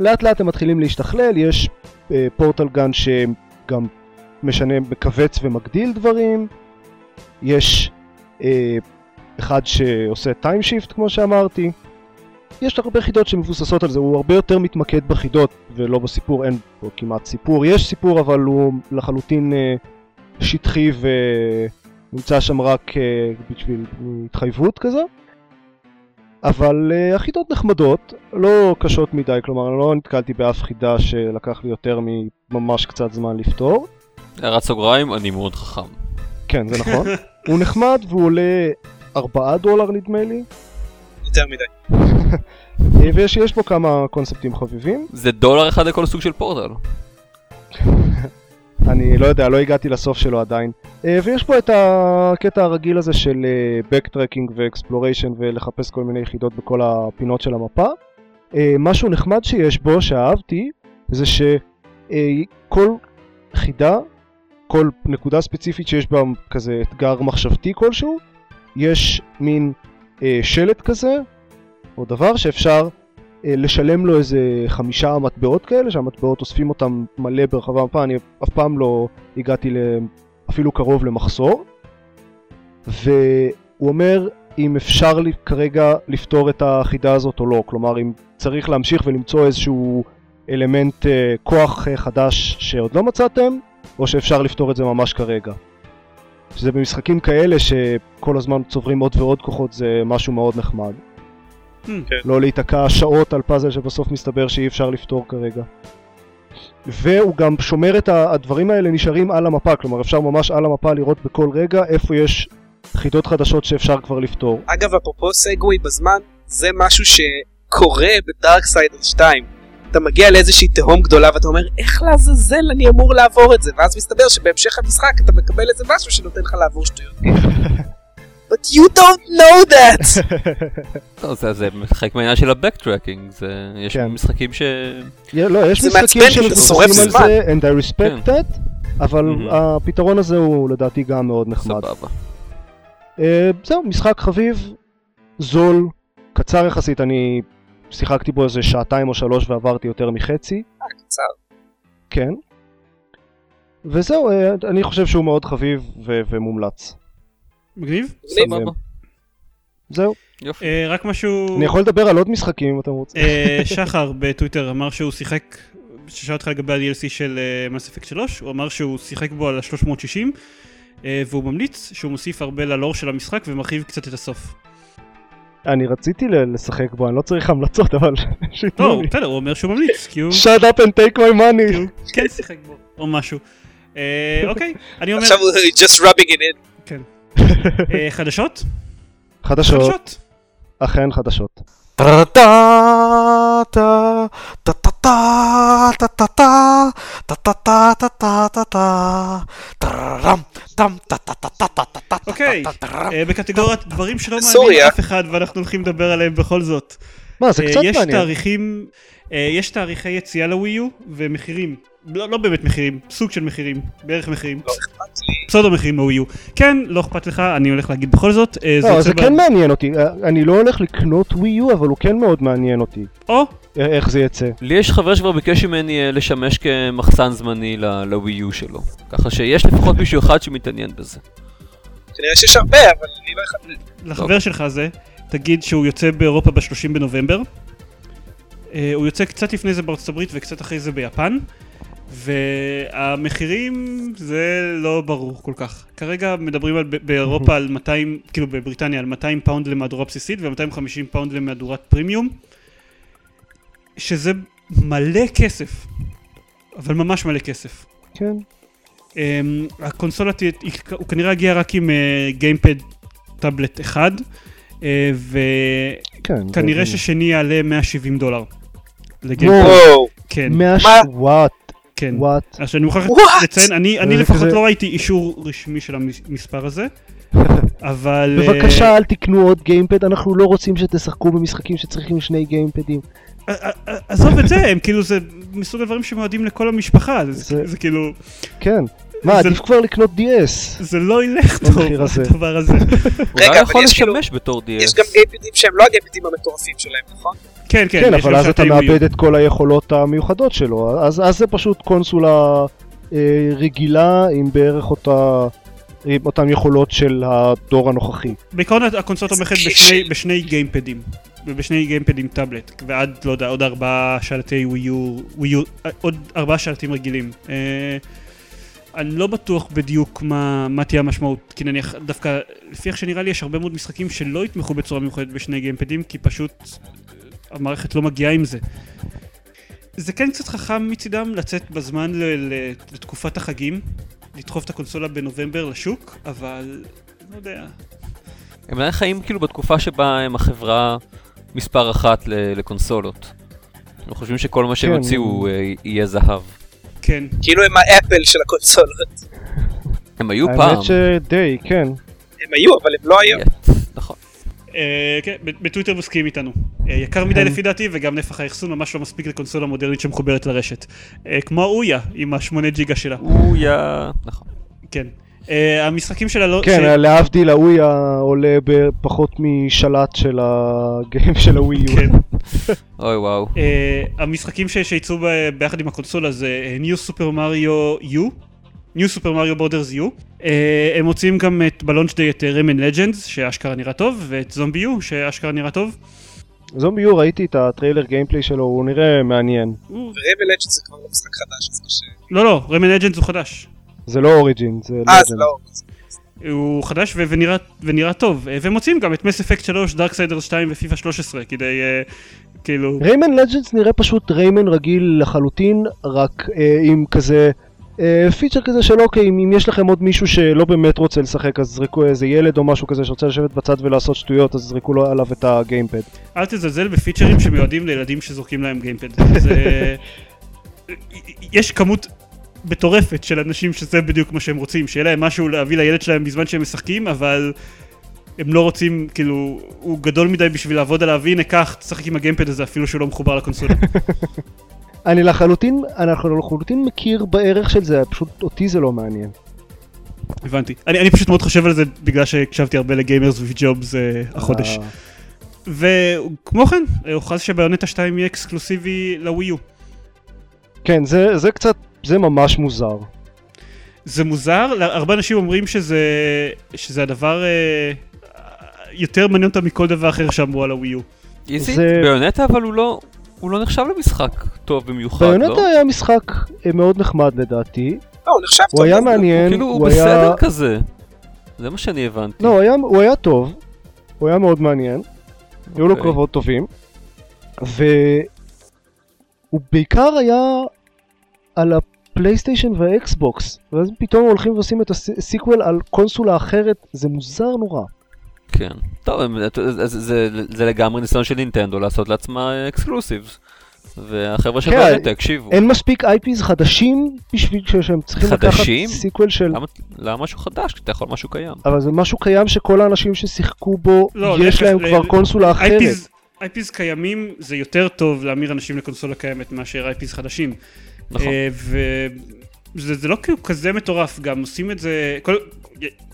לאט לאט הם מתחילים להשתכלל, יש אה, portal gun שגם משנה, מכווץ ומגדיל דברים, יש אה, אחד שעושה time shift כמו שאמרתי, יש הרבה חידות שמבוססות על זה, הוא הרבה יותר מתמקד בחידות ולא בסיפור, אין פה כמעט סיפור, יש סיפור אבל הוא לחלוטין אה, שטחי ונמצא שם רק אה, בשביל התחייבות כזו. אבל uh, החידות נחמדות, לא קשות מדי, כלומר אני לא נתקלתי באף חידה שלקח לי יותר מממש קצת זמן לפתור. הערת סוגריים, אני מאוד חכם. כן, זה נכון. הוא נחמד והוא עולה 4 דולר נדמה לי. יותר מדי. אה, ויש יש פה כמה קונספטים חביבים. זה דולר אחד לכל סוג של פורטל. אני לא יודע, לא הגעתי לסוף שלו עדיין. אה, ויש פה את הקטע הרגיל הזה של backtracking ואקספלוריישן ולחפש כל מיני יחידות בכל הפינות של המפה. אה, משהו נחמד שיש בו, שאהבתי, זה שכל חידה, כל נקודה ספציפית שיש בה כזה אתגר מחשבתי כלשהו, יש מין אה, שלט כזה, או דבר שאפשר אה, לשלם לו איזה חמישה מטבעות כאלה, שהמטבעות אוספים אותם מלא ברחבי המפה, אני אף פעם לא הגעתי אפילו קרוב למחסור. והוא אומר אם אפשר לי כרגע לפתור את החידה הזאת או לא, כלומר אם צריך להמשיך ולמצוא איזשהו אלמנט אה, כוח אה, חדש שעוד לא מצאתם, או שאפשר לפתור את זה ממש כרגע. שזה במשחקים כאלה שכל הזמן צוברים עוד ועוד כוחות זה משהו מאוד נחמד. כן. לא להיתקע שעות על פאזל שבסוף מסתבר שאי אפשר לפתור כרגע. והוא גם שומר את הדברים האלה נשארים על המפה, כלומר אפשר ממש על המפה לראות בכל רגע איפה יש חידות חדשות שאפשר כבר לפתור. אגב, אפרופו סגווי בזמן, זה משהו שקורה בדארק סיידר 2. אתה מגיע לאיזושהי תהום גדולה ואתה אומר, איך לעזאזל אני אמור לעבור את זה? ואז מסתבר שבהמשך המשחק אתה מקבל איזה משהו שנותן לך לעבור שטויות. But you don't know that! לא, זה, זה חלק מהעניין של הבקטרקינג, יש כן. משחקים ש... לא, יש משחקים שמתבססים על זה, and I respect כן. that, אבל mm-hmm. הפתרון הזה הוא לדעתי גם מאוד נחמד. סבבה. Uh, זהו, משחק חביב, זול, קצר יחסית, אני שיחקתי בו איזה שעתיים או שלוש ועברתי יותר מחצי. אה, קצר. כן. וזהו, uh, אני חושב שהוא מאוד חביב ו- ומומלץ. מגניב? סבבה. זהו. יופי. Uh, רק משהו... אני יכול לדבר על עוד משחקים אם אתם רוצים. Uh, שחר בטוויטר אמר שהוא שיחק, ששאל אותך לגבי ה-DLC של מס אפקט 3, הוא אמר שהוא שיחק בו על ה-360, uh, והוא ממליץ שהוא מוסיף הרבה ללור של המשחק ומרחיב קצת את הסוף. אני רציתי לשחק בו, אני לא צריך המלצות, אבל לא, בסדר, הוא אומר שהוא ממליץ, כי הוא... shut up and take my money. כן שיחק בו, או משהו. אוקיי, אני אומר... עכשיו הוא just rubbing it in. כן. חדשות? חדשות. אכן חדשות. אוקיי, בקטגוריית דברים שלא מעניינים אף אחד ואנחנו הולכים לדבר עליהם בכל זאת. מה, זה קצת מעניין. יש תאריכים, יש תאריכי יציאה לווי יו ומחירים. לא, לא באמת מחירים, סוג של מחירים, בערך מחירים. לא אכפת לי. פסודו מחירים מווי יו. כן, לא אכפת לך, אני הולך להגיד בכל זאת. לא, זה כן מעניין אותי, אני לא הולך לקנות ווי יו, אבל הוא כן מאוד מעניין אותי. או. איך זה יצא. לי יש חבר שכבר ביקש ממני לשמש כמחסן זמני לווי יו שלו. ככה שיש לפחות מישהו אחד שמתעניין בזה. כנראה שיש הרבה, אבל אני לא אחד... לחבר שלך הזה, תגיד שהוא יוצא באירופה ב-30 בנובמבר. הוא יוצא קצת לפני זה בארצות הברית וקצת אחרי זה ביפן. והמחירים זה לא ברור כל כך. כרגע מדברים על, באירופה על 200, כאילו בבריטניה על 200 פאונד למהדורה בסיסית ו-250 פאונד למהדורת פרימיום, שזה מלא כסף, אבל ממש מלא כסף. כן. Um, הקונסולה, הוא כנראה הגיע רק עם גיימפד uh, טאבלט אחד, uh, וכנראה כן, ששני יעלה 170 דולר. וואו. כן. 100 וואט. כן. וואט. אז אני מוכרח לציין, אני, אני לפחות לא ראיתי אישור רשמי של המספר הזה, אבל... בבקשה אל תקנו עוד גיימפד, אנחנו לא רוצים שתשחקו במשחקים שצריכים שני גיימפדים. עזוב את זה, הם כאילו זה מסוג הדברים שמועדים לכל המשפחה, זה כאילו... כן. מה, עדיף כבר לקנות DS. זה לא ילך טוב, הדבר הזה. אולי הוא יכול לשמש בתור DS. יש גם גיימפדים שהם לא הגיימפדים המטורפים שלהם, נכון? כן, כן. כן, אבל אז אתה מאבד את כל היכולות המיוחדות שלו, אז זה פשוט קונסולה אה, רגילה עם בערך אותה... עם אותן יכולות של הדור הנוכחי. בעיקרון הקונסולה תומכת בשני גיימפדים. ובשני גיימפדים טאבלט, ועד, לא יודע, עוד ארבעה שלטי ווי יו, עוד ארבעה שלטים רגילים. אני לא בטוח בדיוק מה, מה תהיה המשמעות, כי נניח דווקא לפי איך שנראה לי יש הרבה מאוד משחקים שלא יתמכו בצורה מיוחדת בשני גיימפדים, כי פשוט המערכת לא מגיעה עם זה. זה כן קצת חכם מצידם לצאת בזמן ל- ל- לתקופת החגים, לדחוף את הקונסולה בנובמבר לשוק, אבל לא יודע. הם עדיין חיים כאילו בתקופה שבה הם החברה מספר אחת ל- לקונסולות. הם חושבים שכל מה שהם כן. יוציאו אה, יהיה זהב. כן. כאילו הם האפל של הקונסולות. הם היו פעם. האמת שדי, כן. הם היו, אבל הם לא היו. נכון. אה, כן, בטוויטר מסכים איתנו. אה, יקר מדי. לפי דעתי, וגם נפח האחסון ממש לא מספיק לקונסולה מודרנית שמחוברת לרשת. אה, כמו אויה, עם השמונה ג'יגה שלה. יא... נכון. כן. אה, המשחקים שלה לא... כן, ש- להבדיל, ההוא עולה בפחות משלט של ה game של ה Wii U. כן. אוי וואו. אה, המשחקים ש- שיצאו ב- ביחד עם הקונסולה זה אה, New Super Mario U, New Super Mario Brothers U. אה, הם מוציאים גם ב launch day את Rayman Legends, שאשכרה נראה טוב, ואת Zombie U, שאשכרה נראה טוב. Zombie U, ראיתי את הטריילר gameplay שלו, הוא נראה מעניין. הוא- Rayman Legends זה כבר לא משחק חדש, אז קשה. לא, לא, Rayman Legends הוא חדש. זה לא Origins, זה אה, זה Legends. לא. הוא חדש ו- ונראה, ונראה טוב, אה, והם מוציאים גם את Mass Effect 3, Darksiders 2 ופיפא 13, כדי אה, כאילו... ריימן לג'נדס נראה פשוט Rayman רגיל לחלוטין, רק עם כזה feature כזה של אוקיי, אם, אם יש לכם עוד מישהו שלא באמת רוצה לשחק, אז זרקו איזה ילד או משהו כזה שרוצה לשבת בצד ולעשות שטויות, אז זרקו לו עליו את ה gamepad. אל תזלזל בפיצ'רים שמיועדים לילדים שזורקים להם גיימפד. זה... יש כמות מטורפת של אנשים שזה בדיוק מה שהם רוצים, שיהיה להם משהו להביא לילד שלהם בזמן שהם משחקים, אבל הם לא רוצים, כאילו, הוא גדול מדי בשביל לעבוד עליו, הנה קח, תשחק עם הגיימפד הזה אפילו שהוא לא מחובר לקונסולה. אני לחלוטין, אנחנו לחלוטין מכיר בערך של זה, פשוט אותי זה לא מעניין. הבנתי. אני, אני פשוט מאוד חושב על זה בגלל שהקשבתי הרבה לגיימרס וג'ובס אה, החודש. אה, וכמו כן, אה, הוכרז שביונטה 2 יהיה אקסקלוסיבי לווי יו. כן, זה, זה קצת, זה ממש מוזר. זה מוזר, הרבה אנשים אומרים שזה, שזה הדבר אה, יותר מעניין אותם מכל דבר אחר שאמרו על הווי יו. איזי, זה- ביונטה אבל הוא לא... הוא לא נחשב למשחק טוב במיוחד, לא? ביונטה היה משחק אה, מאוד נחמד לדעתי, לא, הוא נחשב הוא טוב. היה אבל- מעניין, כאילו הוא הוא היה... בסדר כזה. זה מה שאני הבנתי. לא, הוא היה, הוא היה טוב, הוא היה מאוד מעניין, היו לו אוקיי. קרבות טובים, והוא בעיקר היה על ה PlayStation וה Xbox, ואז פתאום הולכים ועושים את ה sequel על קונסולה אחרת, זה מוזר נורא. כן. טוב, זה- זה- זה- זה לגמרי ניסיון של נינטנדו לעשות לעצמה exclusives. והחבר'ה של כן, Bayonetta הקשיבו. אין מספיק IPs חדשים בשביל שהם צריכים לקחת חדשים? sequel של... למה- למה משהו חדש? אתה יכול משהו קיים. אבל זה משהו קיים שכל האנשים ששיחקו בו, לא, יש להם ל- כבר ל- קונסולה אחרת. IPs, IPs קיימים זה יותר טוב להמיר אנשים לקונסולה קיימת מאשר IPs חדשים. נכון. אה, וזה זה לא כאילו כזה מטורף, גם עושים את זה, כל,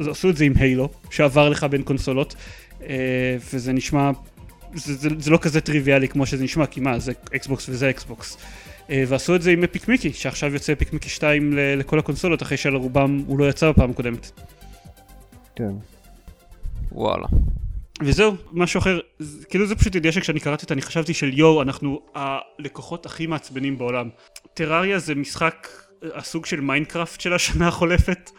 זה- עשו את זה עם Halo, שעבר לך בין קונסולות, אה, וזה נשמע, זה, זה, זה לא כזה טריוויאלי כמו שזה נשמע, כי מה, זה Xbox וזה Xbox. אה, ועשו את זה עם Epic Mickey, שעכשיו יוצא Epic Mickey 2 ל- לכל הקונסולות, אחרי שלרובם הוא לא יצא בפעם הקודמת. כן. וואלה. וזהו, משהו אחר, כאילו זה פשוט ידיעה שכשאני קראתי אותה אני חשבתי של יואו, אנחנו הלקוחות הכי מעצבנים בעולם. Terraria זה משחק, אה, הסוג של Minecraft של השנה החולפת,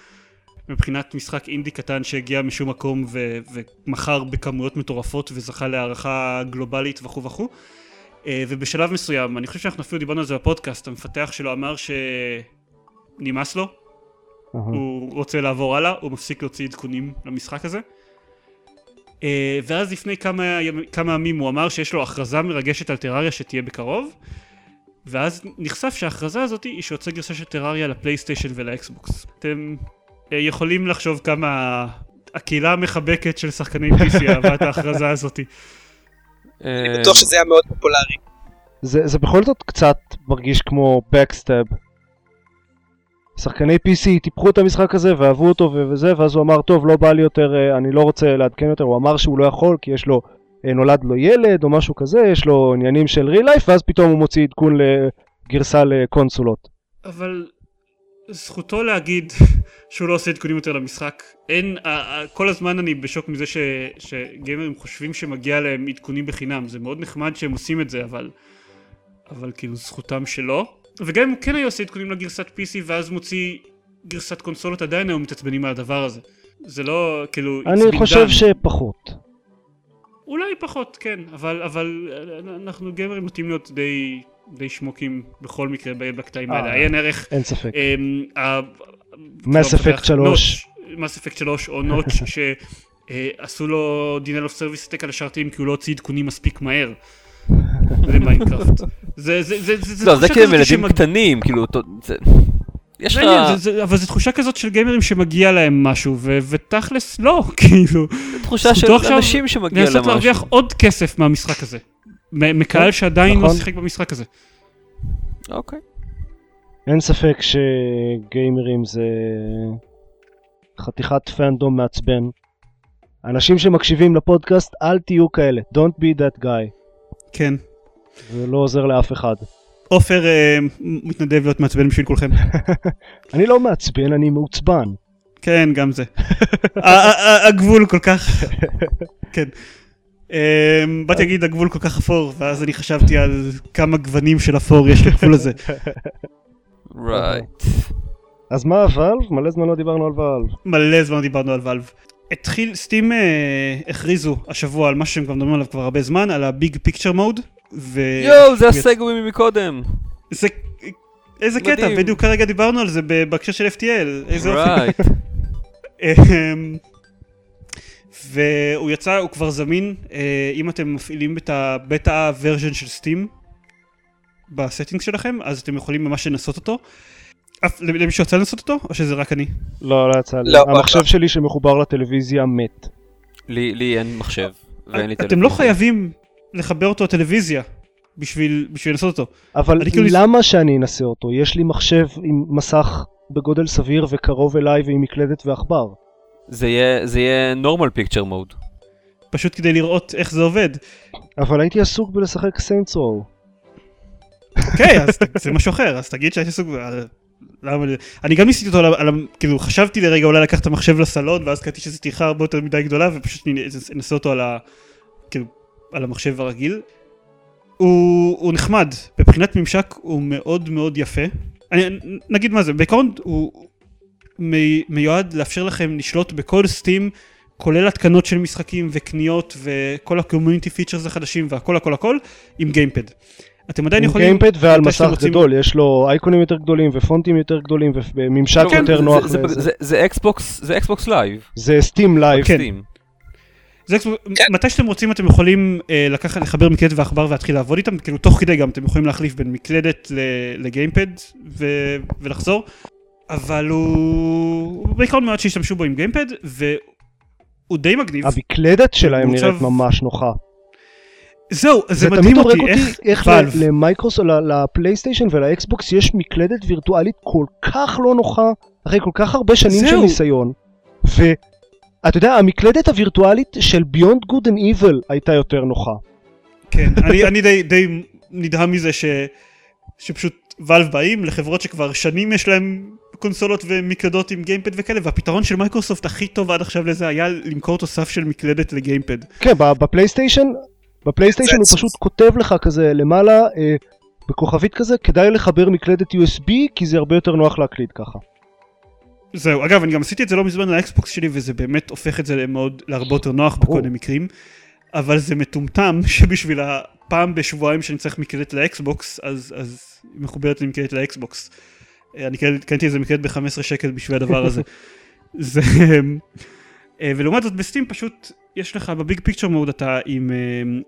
מבחינת משחק אינדי קטן שהגיע משום מקום ו- ומכר בכמויות מטורפות וזכה להערכה גלובלית וכו' וכו'. אה, ובשלב מסוים, אני חושב שאנחנו אפילו דיברנו על זה בפודקאסט, המפתח שלו אמר שנמאס לו, אהה. הוא רוצה לעבור הלאה, הוא מפסיק להוציא עדכונים למשחק הזה. אה, ואז לפני כמה, כמה ימים הוא אמר שיש לו הכרזה מרגשת על טרריה שתהיה בקרוב, ואז נחשף שההכרזה הזאת היא שיוצא גרסה של טרריה לפלייסטיישן ולאקסבוקס. אתם אה, יכולים לחשוב כמה הקהילה המחבקת של שחקני PC אהבה את ההכרזה הזאת. אני אה, בטוח שזה היה מאוד פופולרי. זה, זה בכל זאת קצת מרגיש כמו בקסטאב. שחקני PC טיפחו את המשחק הזה ואהבו אותו וזה, ואז הוא אמר, טוב, לא בא לי יותר, אה, אני לא רוצה לעדכן יותר, הוא אמר שהוא לא יכול כי יש לו, אה, נולד לו ילד או משהו כזה, יש לו עניינים של real life, ואז פתאום הוא מוציא עדכון לגרסה לקונסולות. אבל זכותו להגיד שהוא לא עושה עדכונים יותר למשחק. אין, כל הזמן אני בשוק מזה ש, שגיימרים חושבים שמגיע להם עדכונים בחינם. זה מאוד נחמד שהם עושים את זה, אבל, אבל כאילו זכותם שלא. וגם אם כן היה עושה עדכונים לגרסת PC ואז מוציא גרסת קונסולות, עדיין היו מתעצבנים על הדבר הזה. זה לא, כאילו, אני חושב done. שפחות. אולי פחות, כן, אבל, אבל אה, אנחנו גיימרים נוטים להיות די, די שמוקים בכל מקרה בקטעים האלה. אה. עיין ערך אין ספק. Effect המפתח- 3. Notch, Mass Effect 3 או נוטש אה, עשו לו denial of service attack על השרתים כי הוא לא הוציא עדכונים מספיק מהר למיינקראפט. זה, זה, זה, זה, לא, זה תחושה כאילו כזאת ילדים שמג- קטנים, כאילו, יש לך... אבל זו תחושה כזאת של גיימרים שמגיע להם משהו, ו- ותכלס לא, כאילו. תחושה של אנשים שמגיע להם לנסות משהו. להרוויח עוד כסף מהמשחק הזה. מ- מקהל שעדיין לא נכון. שיחק במשחק הזה. אוקיי. אין ספק שגיימרים זה חתיכת פאנדום מעצבן. אנשים שמקשיבים לפודקאסט, אל תהיו כאלה. Don't be that guy. כן. זה לא עוזר לאף אחד. עופר אה, מתנדב להיות מעצבן בשביל כולכם. אני לא מעצבן, אני מעוצבן. כן, גם זה. הגבול כל כך... כן. אה, באתי להגיד הגבול כל כך אפור, ואז אני חשבתי על כמה גוונים של אפור יש לגבול הזה. רייט. אז מה הוואלב? מלא זמן לא דיברנו על וואלב. מלא זמן דיברנו על ואלב. התחיל, סטים אה, הכריזו השבוע על משהו שהם כבר מדברים עליו כבר הרבה זמן, על הביג פיקצ'ר מוד. ו... יואו, זה הסגווי מקודם. זה... איזה קטע. בדיוק כרגע דיברנו על זה בהקשר של FTL, איזה אופי. אמ, והוא יצא, הוא כבר זמין, אה, אם אתם מפעילים את ה beta version של Steam ב setting שלכם, אז אתם יכולים ממש לנסות אותו. למישהו יצא לנסות אותו, או שזה רק אני? לא, לא יצא לי. לא, המחשב לא. שלי שמחובר לטלוויזיה מת. לי לי אין מחשב. ואין לי אתם לא טלוויזיה. חייבים לחבר אותו לטלוויזיה בשביל בשביל לנסות אותו. אבל אני כאילו- למה שאני אנסה אותו? יש לי מחשב עם מסך בגודל סביר וקרוב אליי ועם מקלדת ועכבר. זה יהיה- זה יהיה normal picture mode. פשוט כדי לראות איך זה עובד. אבל הייתי עסוק בלשחק סיינטס רו. אוקיי, אז זה משהו אחר, אז תגיד שהייתי עסוק... ב- למה... אני גם ניסיתי אותו, על על ה- כאילו חשבתי לרגע אולי לקחת את המחשב לסלון, ואז קראתי שזו טרחה הרבה יותר מדי גדולה, ופשוט אני אנסה אותו על ה... כאילו, על המחשב הרגיל. הוא, הוא נחמד, מבחינת ממשק הוא מאוד מאוד יפה. אני, נגיד מה זה, בעיקרון הוא מי- מיועד לאפשר לכם לשלוט בכל Steam, כולל התקנות של משחקים וקניות וכל ה community features החדשים והכל הכל הכל, עם gamepad. אתם עדיין עם יכולים... gamepad ועל מסך רוצים- גדול, יש לו אייקונים יותר גדולים ופונטים יותר גדולים וממשק לא, יותר זה- נוח זה-. זה- זה Xbox, זה Xbox Live. זה Steam Live. כן. זה Xbox- כן. מתי שאתם רוצים אתם יכולים אה, לקחת לחבר מקלדת ועכבר ולהתחיל לעבוד איתם כאילו תוך כדי גם אתם יכולים להחליף בין מקלדת ל- לגיימפד ו- ולחזור אבל הוא הוא בעיקרון מאוד שהשתמשו בו עם גיימפד והוא די מגניב המקלדת שלהם מעוצב- נראית ממש נוחה. זהו זה זה מדהים תמיד אותי אותי איך איך למייקרוסופט, ל- לפלייסטיישן ולאקסבוקס יש מקלדת וירטואלית כל כך לא נוחה, אחרי כל כך הרבה שנים של זהו. ניסיון. ואתה יודע, המקלדת הווירטואלית של Beyond Good and Evil הייתה יותר נוחה. כן אני, אני די, די נדהם מזה ש, שפשוט Valve באים לחברות שכבר שנים יש להם קונסולות ומקלדות עם gamepad וכאלה והפתרון של מייקרוסופט הכי טוב עד עכשיו לזה היה למכור תוסף של מקלדת ל gamepad. כן, ב PlayStation, ב PlayStation הוא. פשוט כותב לך כזה למעלה, אה, בכוכבית כזה, כדאי לחבר מקלדת USB כי זה הרבה יותר נוח להקליד ככה. זהו, אגב, אני גם עשיתי את זה לא מזמן ל Xbox שלי, וזה באמת הופך את זה למאוד, להרבה יותר נוח בכל. מיני מקרים, אבל זה מטומטם שבשביל הפעם בשבועיים שאני צריך מקלדת ל Xbox, אז, אז מחוברת לי מקלדת ל Xbox. אה, אני קניתי איזה מקלדת ב-15 שקל בשביל הדבר הזה. זה... אה, ולעומת זאת ב Steam פשוט יש לך ב Big Picture mode אתה עם אה,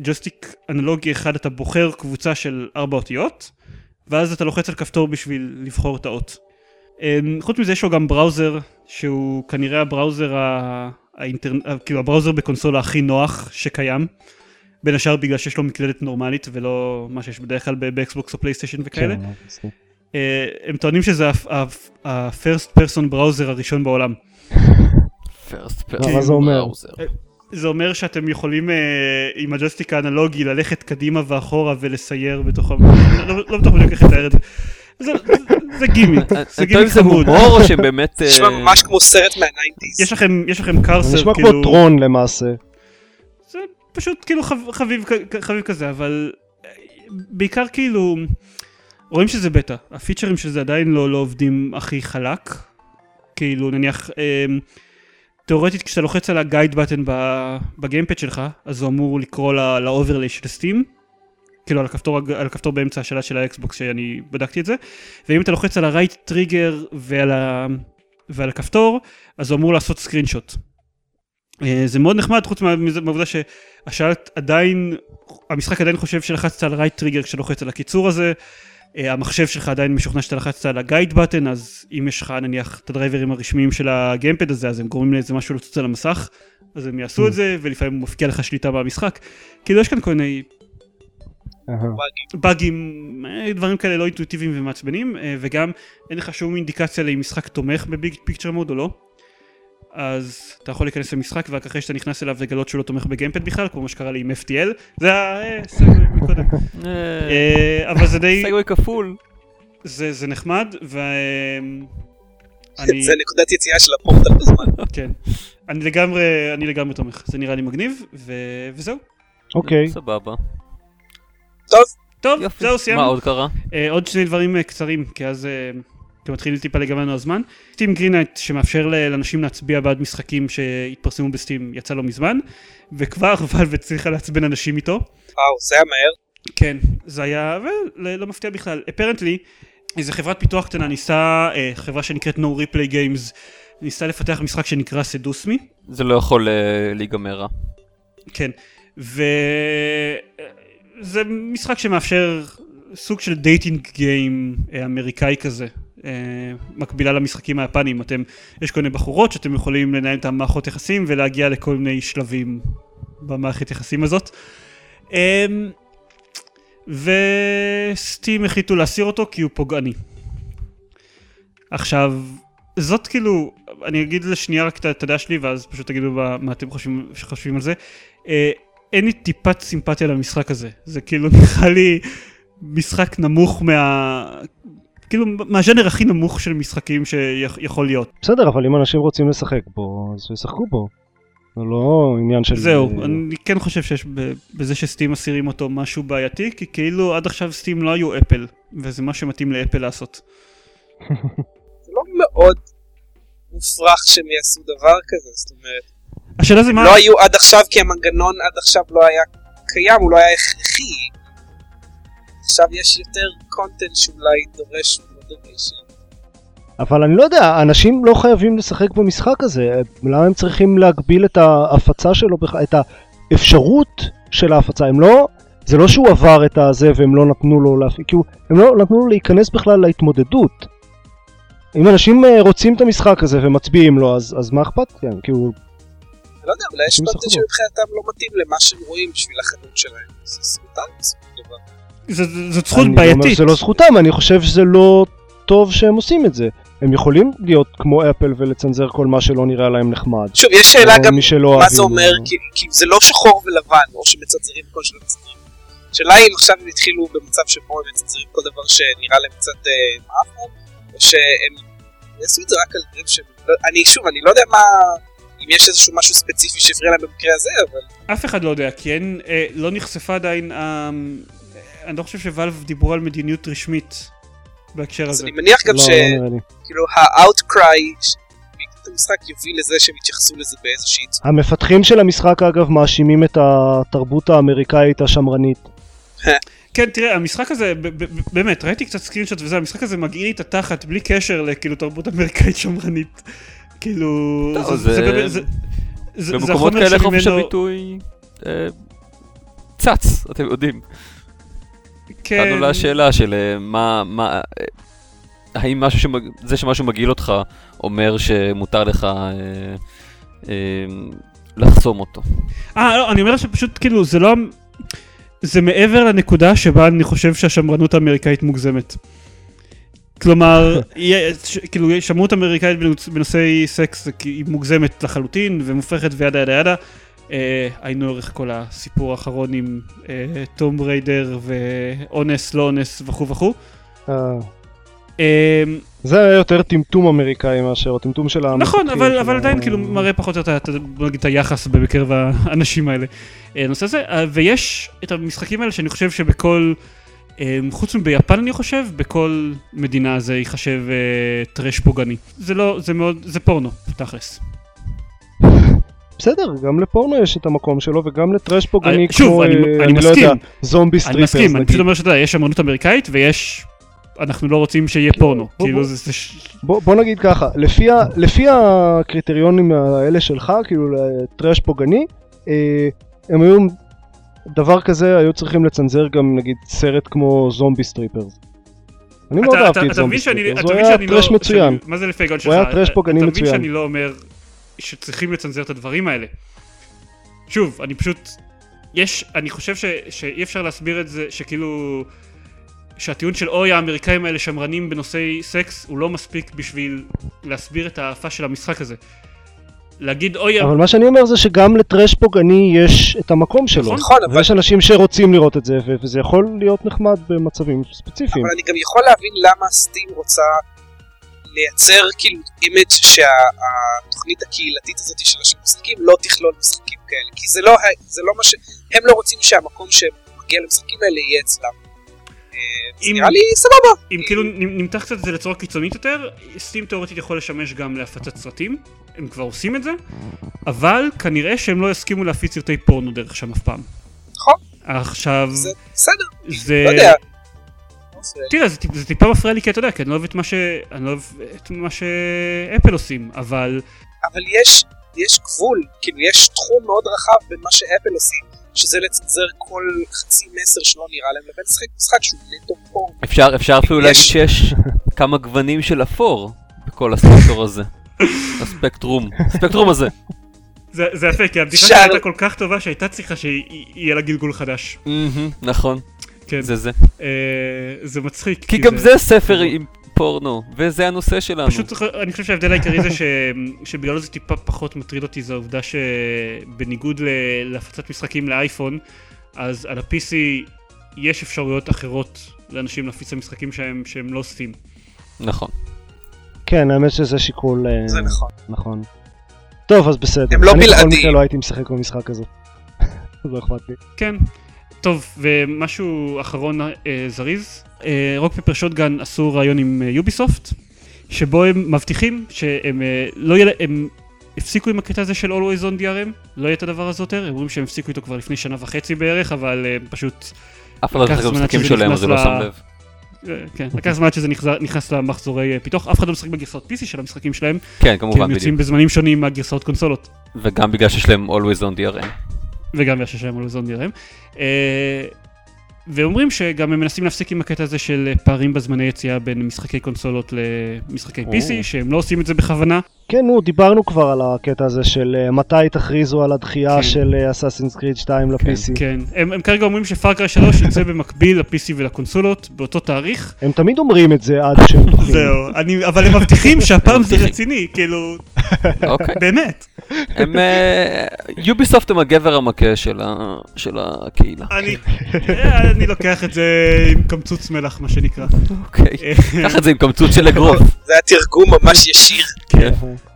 joystick אנלוגי אחד אתה בוחר קבוצה של ארבע אותיות ואז אתה לוחץ על כפתור בשביל לבחור את האות. אמ, חוץ מזה יש לו גם browser שהוא כנראה ה browser ה... האינטר... כאילו ה browser בקונסולה הכי נוח שקיים בין השאר בגלל שיש לו מקלדת נורמלית ולא מה שיש בדרך כלל ב- ב Xbox או PlayStation וכאלה. כן, אה, הם טוענים שזה ה-first person browser הראשון בעולם. first מה זה אומר? זה אומר שאתם יכולים אה, עם ה joystick האנלוגי ללכת קדימה ואחורה ולסייר בתוך. לא, לא, לא בטוח בדיוק איך לתאר את זה. זה, זה, זה גימיק, זה אני תוהה אם גימיק זה חמוד. הומור או שהם באמת... זה נשמע אה, ממש כמו סרט מה nineties. יש לכם, יש לכם זה cursor, נשמע כאילו, כמו Tron למעשה. זה פשוט כאילו חב, חביב, חביב כזה, אבל אה, בעיקר כאילו, רואים שזה בטא, הפיצ'רים של זה עדיין לא, לא עובדים הכי חלק, כאילו נניח, אה, תאורטית כשאתה לוחץ על ה guide button ב gamepad שלך, אז הוא אמור לקרוא ל- ל overlay של Steam, כאילו על הכפתור, על הכפתור באמצע השאלה של ה Xbox שאני בדקתי את זה, ואם אתה לוחץ על ה right trigger ועל, ה, ועל הכפתור, אז הוא אמור לעשות screenshot. אה, זה מאוד נחמד, חוץ מהעובדה שהשלט עדיין, המשחק עדיין חושב שלחצת על right trigger כשאתה לוחץ על הקיצור הזה, המחשב שלך עדיין משוכנע שאתה לחצת על ה guide button, אז אם יש לך נניח את הדרייברים הרשמיים של ה gamepad הזה, אז הם גורמים לאיזה משהו לצוץ על המסך, אז הם יעשו את זה, ולפעמים הוא מפקיע לך שליטה במשחק. כאילו יש כאן כל מיני. באגים, אה, דברים כאלה לא אינטואיטיביים ומעצבנים, אה, וגם אין לך שום אינדיקציה לאם משחק תומך בביג פיקצ'ר מוד או לא. אז אתה יכול להיכנס למשחק ורק אחרי שאתה נכנס אליו לגלות שהוא לא תומך בגיימפד בכלל, כמו מה שקרה לי עם FTL, זה הסגווי מקודם. אה, אה, אבל זה די, סגווי כפול. זה זה נחמד, ו... אני, זה נקודת יציאה של הפורטל בזמן. כן, אני לגמרי, אני לגמרי תומך, זה נראה לי מגניב, ו... וזהו. אוקיי. סבבה. טוב, טוב, יופי. זהו, סיימנו. מה עוד קרה? אה, עוד שני דברים אה, קצרים, כי אז אה, כי מתחיל טיפה להיגמר לנו הזמן. Steam Greenlight שמאפשר לאנשים להצביע בעד משחקים שהתפרסמו ב Steam יצא לא מזמן, וכבר Valve הצליחה לעצבן אנשים איתו. וואו, זה היה מהר. כן, זה היה, ולא לא מפתיע בכלל. apparently, איזה חברת פיתוח קטנה ניסה, אה, חברה שנקראת No Replay Games, ניסתה לפתח משחק שנקרא Seduce Me. זה לא יכול אה, להיגמר רע. כן, וזה משחק שמאפשר סוג של dating game אה, אמריקאי כזה, אה, מקבילה למשחקים היפניים, אתם, יש כל מיני בחורות שאתם יכולים לנהל איתן מערכות יחסים ולהגיע לכל מיני שלבים במערכת יחסים הזאת. אה, וסטים החליטו להסיר אותו כי הוא פוגעני. עכשיו, זאת כאילו, אני אגיד לשנייה רק את- את הדעה שלי ואז פשוט תגידו מה מה אתם חושבים, חושבים על זה. אה, אין לי טיפת סימפתיה למשחק הזה, זה כאילו נראה לי משחק נמוך מה... כאילו מהז'אנר הכי נמוך של משחקים שיכול להיות. בסדר, אבל אם אנשים רוצים לשחק בו, אז ישחקו בו. זה לא עניין של... זהו, אני כן חושב שיש ב- בזה שסטים מסירים אותו משהו בעייתי, כי כאילו עד עכשיו סטים לא היו אפל, וזה מה שמתאים לאפל לעשות. זה לא מאוד מופרך שהם יעשו דבר כזה, זאת אומרת, השאלה זה מה... לא היו עד עכשיו כי המנגנון עד עכשיו לא היה קיים, הוא לא היה הכרחי. עכשיו יש יותר קונטנט שאולי דורש מודריישן. אבל אני לא יודע, אנשים לא חייבים לשחק במשחק הזה, למה הם צריכים להגביל את ההפצה שלו, את האפשרות של ההפצה, הם לא, זה לא שהוא עבר את הזה והם לא נתנו לו להפעיל, כאילו, הם לא נתנו לו להיכנס בכלל להתמודדות. אם אנשים אה, רוצים את המשחק הזה ומצביעים לו, אז, אז מה אכפת להם? כאילו, אני לא יודע, אולי יש קונטנט ישחקו. שמבחינתם לא מתאים למה שהם רואים בשביל החנות שלהם. זה זכותם בסופו של דבר. זאת זכות אני לא אומר בעייתית. שזה לא זכותם, אני חושב שזה לא טוב שהם עושים את זה. הם יכולים להיות כמו אפל ולצנזר כל מה שלא נראה להם נחמד. שוב, יש שאלה גם מה זה אומר, או- כי, כי זה לא שחור ולבן, או שמצנזרים כל שלא מצנזרים. השאלה אם עכשיו הם התחילו במצב שבו הם מצנזרים כל דבר שנראה להם קצת אה, או שהם יעשו את זה רק על דברים שהם... לא, אני שוב, אני לא יודע מה... אם יש איזשהו משהו ספציפי שהפריע להם במקרה הזה, אבל אף אחד לא יודע, כי אין, אה, לא נחשפה עדיין, אה, אני לא חושב שוואלב דיברו על מדיניות רשמית בהקשר אז הזה. אני מניח גם לא, לא. שכאילו ה-outcry בעקבות המשחק יוביל לזה שהם יתייחסו לזה באיזושהי צורה. המפתחים של המשחק אגב מאשימים את התרבות האמריקאית השמרנית. כן, תראה, המשחק הזה, באמת, ראיתי קצת סקרינשוט וזה, המשחק הזה מגעיל לי את התחת בלי קשר לכאילו תרבות אמריקאית שמרנית. כאילו, לא, זה- זה- זה באמת, זה- זה- זה במקומות כאלה חופש הביטוי אה, צץ, אתם יודעים. כן, הגענו לשאלה של אה, מה, מה, אה, האם משהו שמג... זה שמשהו מגעיל אותך אומר שמותר לך אה, אה, לחסום אותו. אה, לא, אני אומר שפשוט כאילו, זה לא... זה מעבר לנקודה שבה אני חושב שהשמרנות האמריקאית מוגזמת. כלומר, יש- כאילו, שמרנות אמריקאית בנושאי סקס היא מוגזמת לחלוטין ומופרכת וידה ידה ידה. אה, היינו ערך כל הסיפור האחרון עם אה, טום ריידר ואונס, לא אונס וכו' וכו'. אה, אה, זה היה יותר טמטום אמריקאי מאשר הטמטום של המפתחים. נכון, אבל, של אבל עדיין כאילו מראה פחות או יותר את היחס בקרב האנשים האלה. אה, הנושא הזה, אה, ויש את המשחקים האלה שאני חושב שבכל, אה, חוץ מביפן אני חושב, בכל מדינה זה ייחשב טראש פוגעני. זה לא, זה מאוד, זה פורנו, תכלס. בסדר, גם לפורנו יש את המקום שלו וגם לטראש פוגעני אה, שוב, כמו, אני- אה, אני אני לא מסכים. יודע, Zombie אני Strippers מסכים, אני. פשוט אומר שאתה יודע, יש אמנות אמריקאית ויש אנחנו לא רוצים שיהיה פורנו. בוא, כאילו בוא. זה... בוא, בוא נגיד ככה, לפי, ה, לפי הקריטריונים האלה שלך, כאילו טראש פוגעני, אה, הם היו, דבר כזה היו צריכים לצנזר גם נגיד סרט כמו Zombie Strippers. אני מאוד אהבתי את Zombie Strippers, אתה הוא היה לא- טראש מצוין. מה זה לפי ההיגיון שלך? הוא היה טראש פוגעני אתה מבין מצוין. שאני לא אומר שצריכים לצנזר את הדברים האלה. שוב, אני פשוט... יש, אני חושב ש, שאי אפשר להסביר את זה, שכאילו... שהטיעון של אוי האמריקאים האלה שמרנים בנושאי סקס הוא לא מספיק בשביל להסביר את האיפה של המשחק הזה. להגיד אוי... אבל מה שאני אומר זה שגם לטראש פוגעני יש את המקום שלו. נכון. נכון, אבל ויש אנשים שרוצים לראות את זה, וזה יכול להיות נחמד במצבים ספציפיים. אבל אני גם יכול להבין למה Steam רוצה לייצר כאילו image שהתוכנית הקהילתית הזאת של המשחקים לא תכלול משחקים כאלה כי זה לא, זה לא מה ש... הם לא רוצים שהמקום שמגיע למשחקים האלה יהיה אצלם. אה, אם- נראה לי סבבה. אם כאילו נמתח קצת את זה לצורה קיצונית יותר, סטים תאורטית יכול לשמש גם להפצת סרטים, הם כבר עושים את זה, אבל כנראה שהם לא יסכימו להפיץ סרטי פורנו דרך שם אף פעם. נכון. עכשיו, זה בסדר, זה... לא יודע. מפריע לי. תראה, זה, טיפ- זה טיפה מפריע לי כי אתה יודע, כי אני לא אוהב את מה ש... אני לא אוהב את מה שאפל עושים, אבל... אבל יש, יש גבול, כאילו יש תחום מאוד רחב בין מה שאפל עושים, שזה לצנזר כל חצי מסר שלא נראה להם, לבין לשחק משחק שהוא נטו פורנו. אפשר, אפשר אפילו יש- להגיד שיש כמה גוונים של אפור בכל הספקטור הזה. הספקטרום, הספקטרום הזה. זה, זה יפה, כי הבדיחה שלי הייתה כל כך טובה שהייתה צריכה שיהיה לה גלגול חדש. נכון, כן, זה זה. אה, זה מצחיק. כי גם זה ספר עם פורנו, וזה הנושא שלנו. פשוט אני חושב שההבדל העיקרי זה ש... שבגלל זה טיפה פחות מטריד אותי זה העובדה שבניגוד ל- להפצת משחקים לאייפון, אז על ה-PC יש אפשרויות אחרות לאנשים להפיץ את המשחקים שהם, שהם לא סטים. נכון. כן, האמת שזה שיקול אה, זה נכון. נכון. טוב, אז בסדר. הם לא אני בכל. מקרה לא הייתי משחק במשחק הזה. לא אכפת לי. כן. טוב, ומשהו אחרון אה, זריז, אה, רוק פפר שוטגן עשו ראיון עם אה, יוביסופט, שבו הם מבטיחים שהם אה, לא יהיה, לה- הם הפסיקו עם הקטע הזה של Always on DRM, לא יהיה את הדבר הזה יותר, הם אומרים שהם הפסיקו איתו כבר לפני שנה וחצי בערך, אבל אה, פשוט, אף אחד לא משחק במשחקים שלהם, אז זה לא שם לב. אה, כן, לקח זמן עד שזה נכנס, למחזורי אה, פיתוח, אף אחד לא משחק בגרסאות PC של המשחקים שלהם, כן, כי כמובן, הם יוצאים בדיוק. בזמנים שונים מהגרסאות קונסולות. וגם בגלל שיש להם always on DRM. וגם יש DRM. אה, ואומרים שגם הם מנסים להפסיק עם הקטע הזה של פערים בזמני יציאה בין משחקי קונסולות למשחקי או. PC, שהם לא עושים את זה בכוונה. כן, נו, דיברנו כבר על הקטע הזה של אה, מתי תכריזו על הדחייה כן. של אסאסינס קריד 2 ל-PC. כן, הם, הם כרגע אומרים שפארקריי 3 יצא במקביל ל-PC ולקונסולות באותו תאריך. הם תמיד אומרים את זה עד שהם דוחים. זהו, אני, אבל הם מבטיחים שהפעם זה. רציני, כאילו, אוקיי. באמת. הם... יוביסופט הם הגבר המכה של הקהילה. אני, אה, אני לוקח את זה עם קמצוץ מלח, מה שנקרא. אוקיי. קח את זה עם קמצוץ של אגרוף. זה היה תרגום ממש ישיר, כן.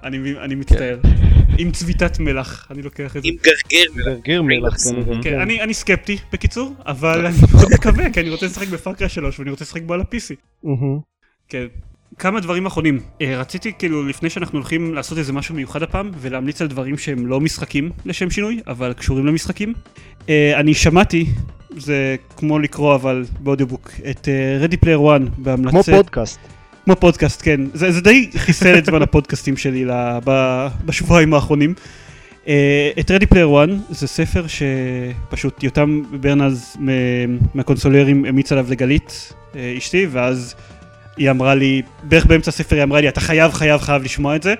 אני, אני מצטער. עם צביטת מלח, אני לוקח את זה. עם גרגר מלך. גרגר מלח. כן, כן, כן. אני, אני סקפטי, בקיצור, אבל אני מאוד מקווה, כי אני רוצה לשחק בפארקריי 3 ואני רוצה לשחק בו על ה-PC. כן. כמה דברים אחרונים. אה, רציתי כאילו לפני שאנחנו הולכים לעשות איזה משהו מיוחד הפעם ולהמליץ על דברים שהם לא משחקים לשם שינוי אבל קשורים למשחקים. אה, אני שמעתי, זה כמו לקרוא אבל באודיובוק, את אה, Ready Player One בהמלצה. כמו פודקאסט. כמו פודקאסט, כן. זה, זה די חיסל את זמן הפודקאסטים שלי לה, ב, בשבועיים האחרונים. Uh, את Ready Player One זה ספר שפשוט יותם ברנז מהקונסולרים המליץ עליו לגלית, uh, אשתי, ואז היא אמרה לי, בערך באמצע הספר היא אמרה לי, אתה חייב, חייב, חייב לשמוע את זה.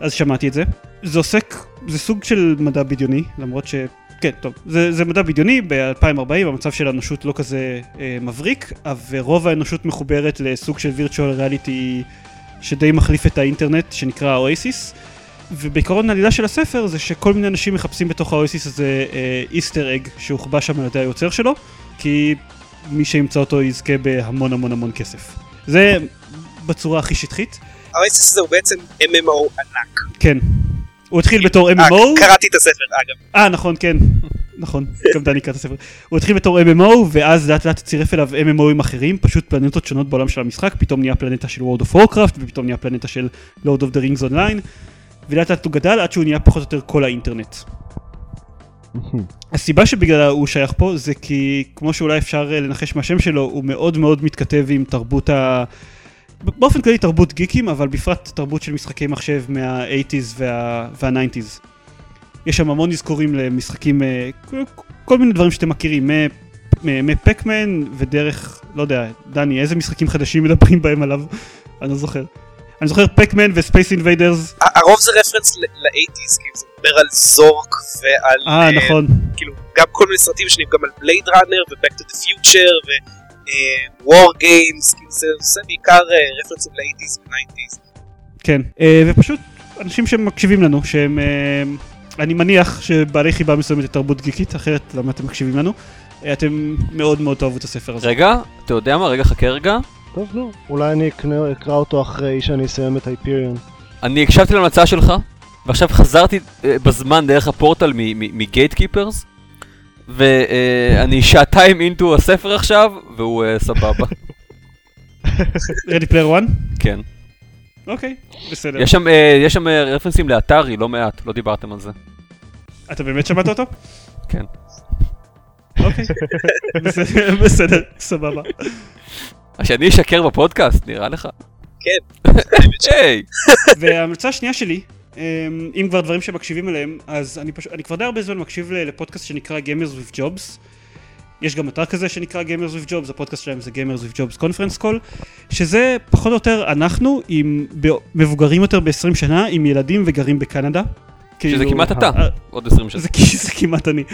אז שמעתי את זה. זה עוסק, זה סוג של מדע בדיוני, למרות ש... כן, טוב, זה, זה מדע בדיוני, ב-2040 המצב של האנושות לא כזה אה, מבריק, ורוב האנושות מחוברת לסוג של virtual reality שדי מחליף את האינטרנט, שנקרא ה OASIS. ובעיקרון העלילה של הספר זה שכל מיני אנשים מחפשים בתוך ה OASIS הזה אה, Easter egg שהוחבא שם על ידי היוצר שלו, כי מי שימצא אותו יזכה בהמון המון המון כסף. זה בצורה הכי שטחית. האוסיס הזה הוא בעצם MMO ענק. כן. הוא התחיל בתור אה, MMO. קראתי את הספר אגב. אה, נכון, כן. נכון, גם דני קרא את הספר. הוא התחיל בתור MMO, ואז לאט לאט צירף אליו MMOים אחרים, פשוט פלנטות שונות בעולם של המשחק, פתאום נהיה פלנטה של World of Warcraft, ופתאום נהיה פלנטה של Lord of the Rings Online, ולאט לאט הוא גדל עד שהוא נהיה פחות או יותר כל האינטרנט. הסיבה שבגללה הוא שייך פה זה כי כמו שאולי אפשר אה, לנחש מהשם שלו, הוא מאוד מאוד מתכתב עם תרבות ה... באופן כללי תרבות גיקים, אבל בפרט תרבות של משחקי מחשב מה-80's וה... וה-90's. יש שם המון אזכורים למשחקים, אה, כל מיני דברים שאתם מכירים, מפקמן ודרך, לא יודע, דני, איזה משחקים חדשים מדברים בהם עליו? אני לא זוכר. אני זוכר פקמן ו Space Invaders. הרוב זה reference ל-80's, כאילו זה מדבר על Zork ועל... אה, נכון. כאילו, גם כל מיני סרטים שונים, גם על Blade Runner ו-Back to the Future ו-War Games, כאילו זה עושה בעיקר רפרנסים ל-80's ו-90's. כן, ופשוט אנשים שמקשיבים לנו, שהם... אני מניח שבעלי חיבה מסוימת לתרבות גיקית, אחרת למה אתם מקשיבים לנו? אתם מאוד מאוד תאהבו את הספר הזה. רגע, אתה יודע מה? רגע, חכה רגע. טוב, נו, אולי אני אקנה, אקרא אותו אחרי שאני אסיים את הייפיריון. אני הקשבתי להמלצה שלך, ועכשיו חזרתי אה, בזמן דרך הפורטל מגייט קיפרס, ואני שעתיים אינטו הספר עכשיו, והוא uh, סבבה. Ready Player One? כן. אוקיי, בסדר. יש שם, יש שם אה, רפרנסים לאטארי, לא מעט, לא דיברתם על זה. אתה באמת שמעת אותו? כן. אוקיי, בסדר, סבבה. שאני אשקר בפודקאסט, נראה לך? כן. היי! וההמלצה השנייה שלי, אם כבר דברים שמקשיבים אליהם, אז אני פשוט, אני כבר די הרבה זמן מקשיב לפודקאסט שנקרא Gamers with Jobs. יש גם אתר כזה שנקרא Gamers with Jobs, הפודקאסט שלהם זה Gamers with Jobs Conference Call, שזה פחות או יותר אנחנו עם מבוגרים יותר ב-20 שנה, עם ילדים וגרים בקנדה. שזה כאילו, כמעט אתה, עוד 20 שנה. זה כמעט אני.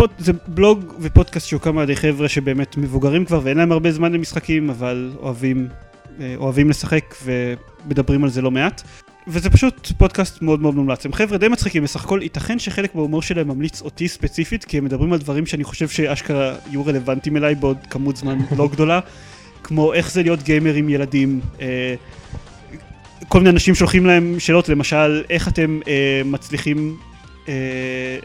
פוד, זה בלוג ופודקאסט שהוקם על ידי חבר'ה שבאמת מבוגרים כבר ואין להם הרבה זמן למשחקים, אבל אוהבים, אה, אוהבים לשחק ומדברים על זה לא מעט. וזה פשוט פודקאסט מאוד מאוד מומלץ. הם חבר'ה די מצחיקים, בסך הכל ייתכן שחלק בהומור שלהם ממליץ אותי ספציפית, כי הם מדברים על דברים שאני חושב שאשכרה יהיו רלוונטיים אליי בעוד כמות זמן לא גדולה, כמו איך זה להיות גיימר עם ילדים. אה, כל מיני אנשים שולחים להם שאלות, למשל, איך אתם אה, מצליחים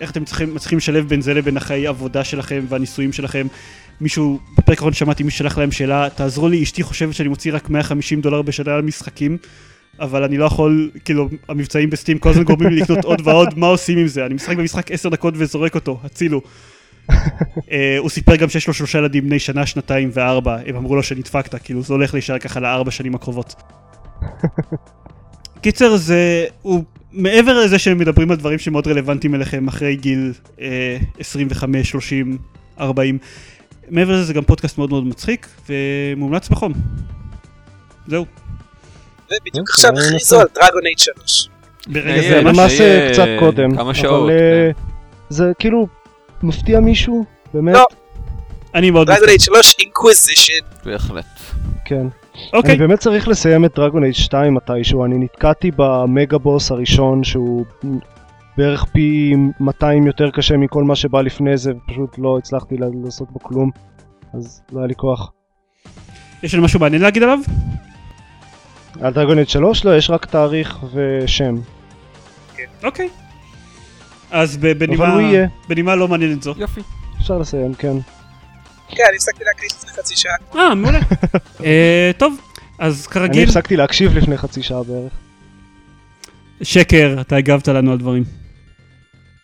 איך אתם צריכים, מצליחים לשלב בין זה לבין החיי עבודה שלכם והניסויים שלכם. מישהו, בפרק האחרון שמעתי מישהו שלח להם שאלה, תעזרו לי, אשתי חושבת שאני מוציא רק 150 דולר בשנה על משחקים, אבל אני לא יכול, כאילו, המבצעים בסטים כל הזמן גורמים לי לקנות עוד ועוד, מה עושים עם זה? אני משחק במשחק 10 דקות וזורק אותו, הצילו. uh, הוא סיפר גם שיש לו שלושה ילדים בני שנה, שנתיים וארבע, הם אמרו לו שנדפקת, כאילו זה הולך להישאר ככה לארבע שנים הקרובות. קיצר זה, הוא מעבר לזה שהם מדברים על דברים שמאוד רלוונטיים אליכם אחרי גיל אה, 25, 30, 40, מעבר לזה זה גם פודקאסט מאוד מאוד מצחיק ומומלץ בחום. זהו. ובדיוק עכשיו הכריזו על דרגון אייד 3. ברגע זה ממש קצת קודם. כמה שעות. אה, זה כאילו מפתיע מישהו? באמת? לא. אני מאוד Dragon Age 3 Inquisition. בהחלט. כן. אוקיי. אני באמת צריך לסיים את Dragon Age 2 מתישהו, אני נתקעתי ב mega boss הראשון שהוא בערך פי 200 יותר קשה מכל מה שבא לפני זה, ופשוט לא הצלחתי לעשות בו כלום, אז לא היה לי כוח. יש לנו משהו מעניין להגיד עליו? על Dragon Age 3? לא, יש רק תאריך ושם. אוקיי. אז בנימה, בנימה לא מעניינת זו. יופי. אפשר לסיים, כן. כן, אני הפסקתי להקליט לפני חצי שעה. אה, מעולה. אה, טוב, אז כרגיל... אני הפסקתי להקשיב לפני חצי שעה בערך. שקר, אתה הגבת לנו על דברים.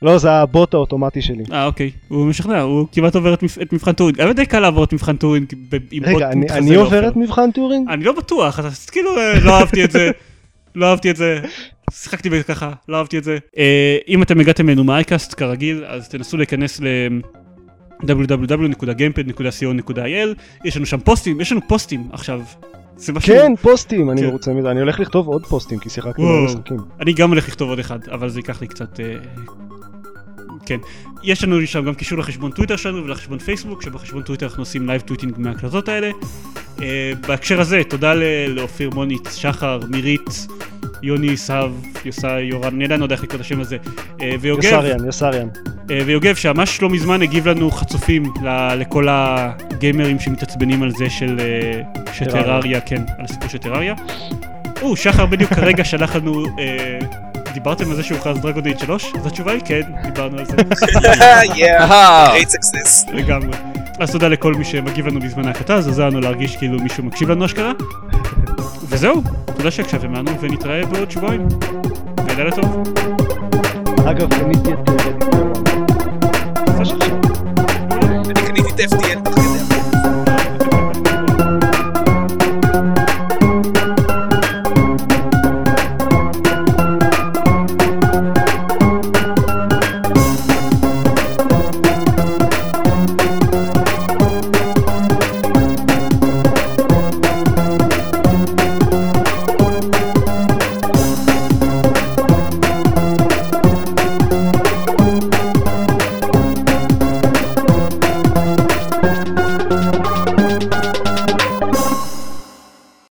לא, זה הבוט האוטומטי שלי. אה, אוקיי. הוא משכנע, הוא כמעט עובר את מבחן טורינג. האמת די קל לעבור את מבחן טורינג עם בוט רגע, אני עובר את מבחן טורינג? אני לא בטוח, אז כאילו אה, לא אהבתי את זה. לא אהבתי את זה. שיחקתי בזה ככה, לא אהבתי את זה. אה, אם אתם הגעתם אלינו מאייקאסט כרגיל, אז תנסו להיכנס ל... www.gamepad.co.il יש לנו שם פוסטים, יש לנו פוסטים עכשיו. זה משהו... כן, פוסטים, אני מרוצה מזה, אני הולך לכתוב עוד פוסטים כי שיחקתי במשחקים. אני גם הולך לכתוב עוד אחד, אבל זה ייקח לי קצת... אה, כן. יש לנו שם גם קישור לחשבון טוויטר שלנו ולחשבון פייסבוק, שבחשבון טוויטר אנחנו עושים live tweeting מההקלטות האלה. אה, בהקשר הזה, תודה לאופיר מוניץ, שחר, מירית, יוני, סהב, יוסי, יורן, אני עדיין לא יודע איך לקרוא את השם הזה, אה, ויוגב. יסריאן, יסריאן. אה, ויוגב, שממש לא מזמן הגיב לנו חצופים לכל הגיימרים שמתעצבנים על זה של Terraria, כן, על הסיפור של Terraria. או, שחר בדיוק כרגע שלח לנו... דיברתם על זה שהוכרז דרגון דייט 3? אז התשובה היא כן, דיברנו על זה. great success. לגמרי. אז תודה לכל מי שמגיב לנו בזמן ההקלטה, זה עזר לנו להרגיש כאילו מישהו מקשיב לנו אשכרה. וזהו, תודה שהקשבתם לנו, ונתראה בעוד שבועיים. ולילה טוב. אגב, קניתי את... אה, אני קניתי את FTL.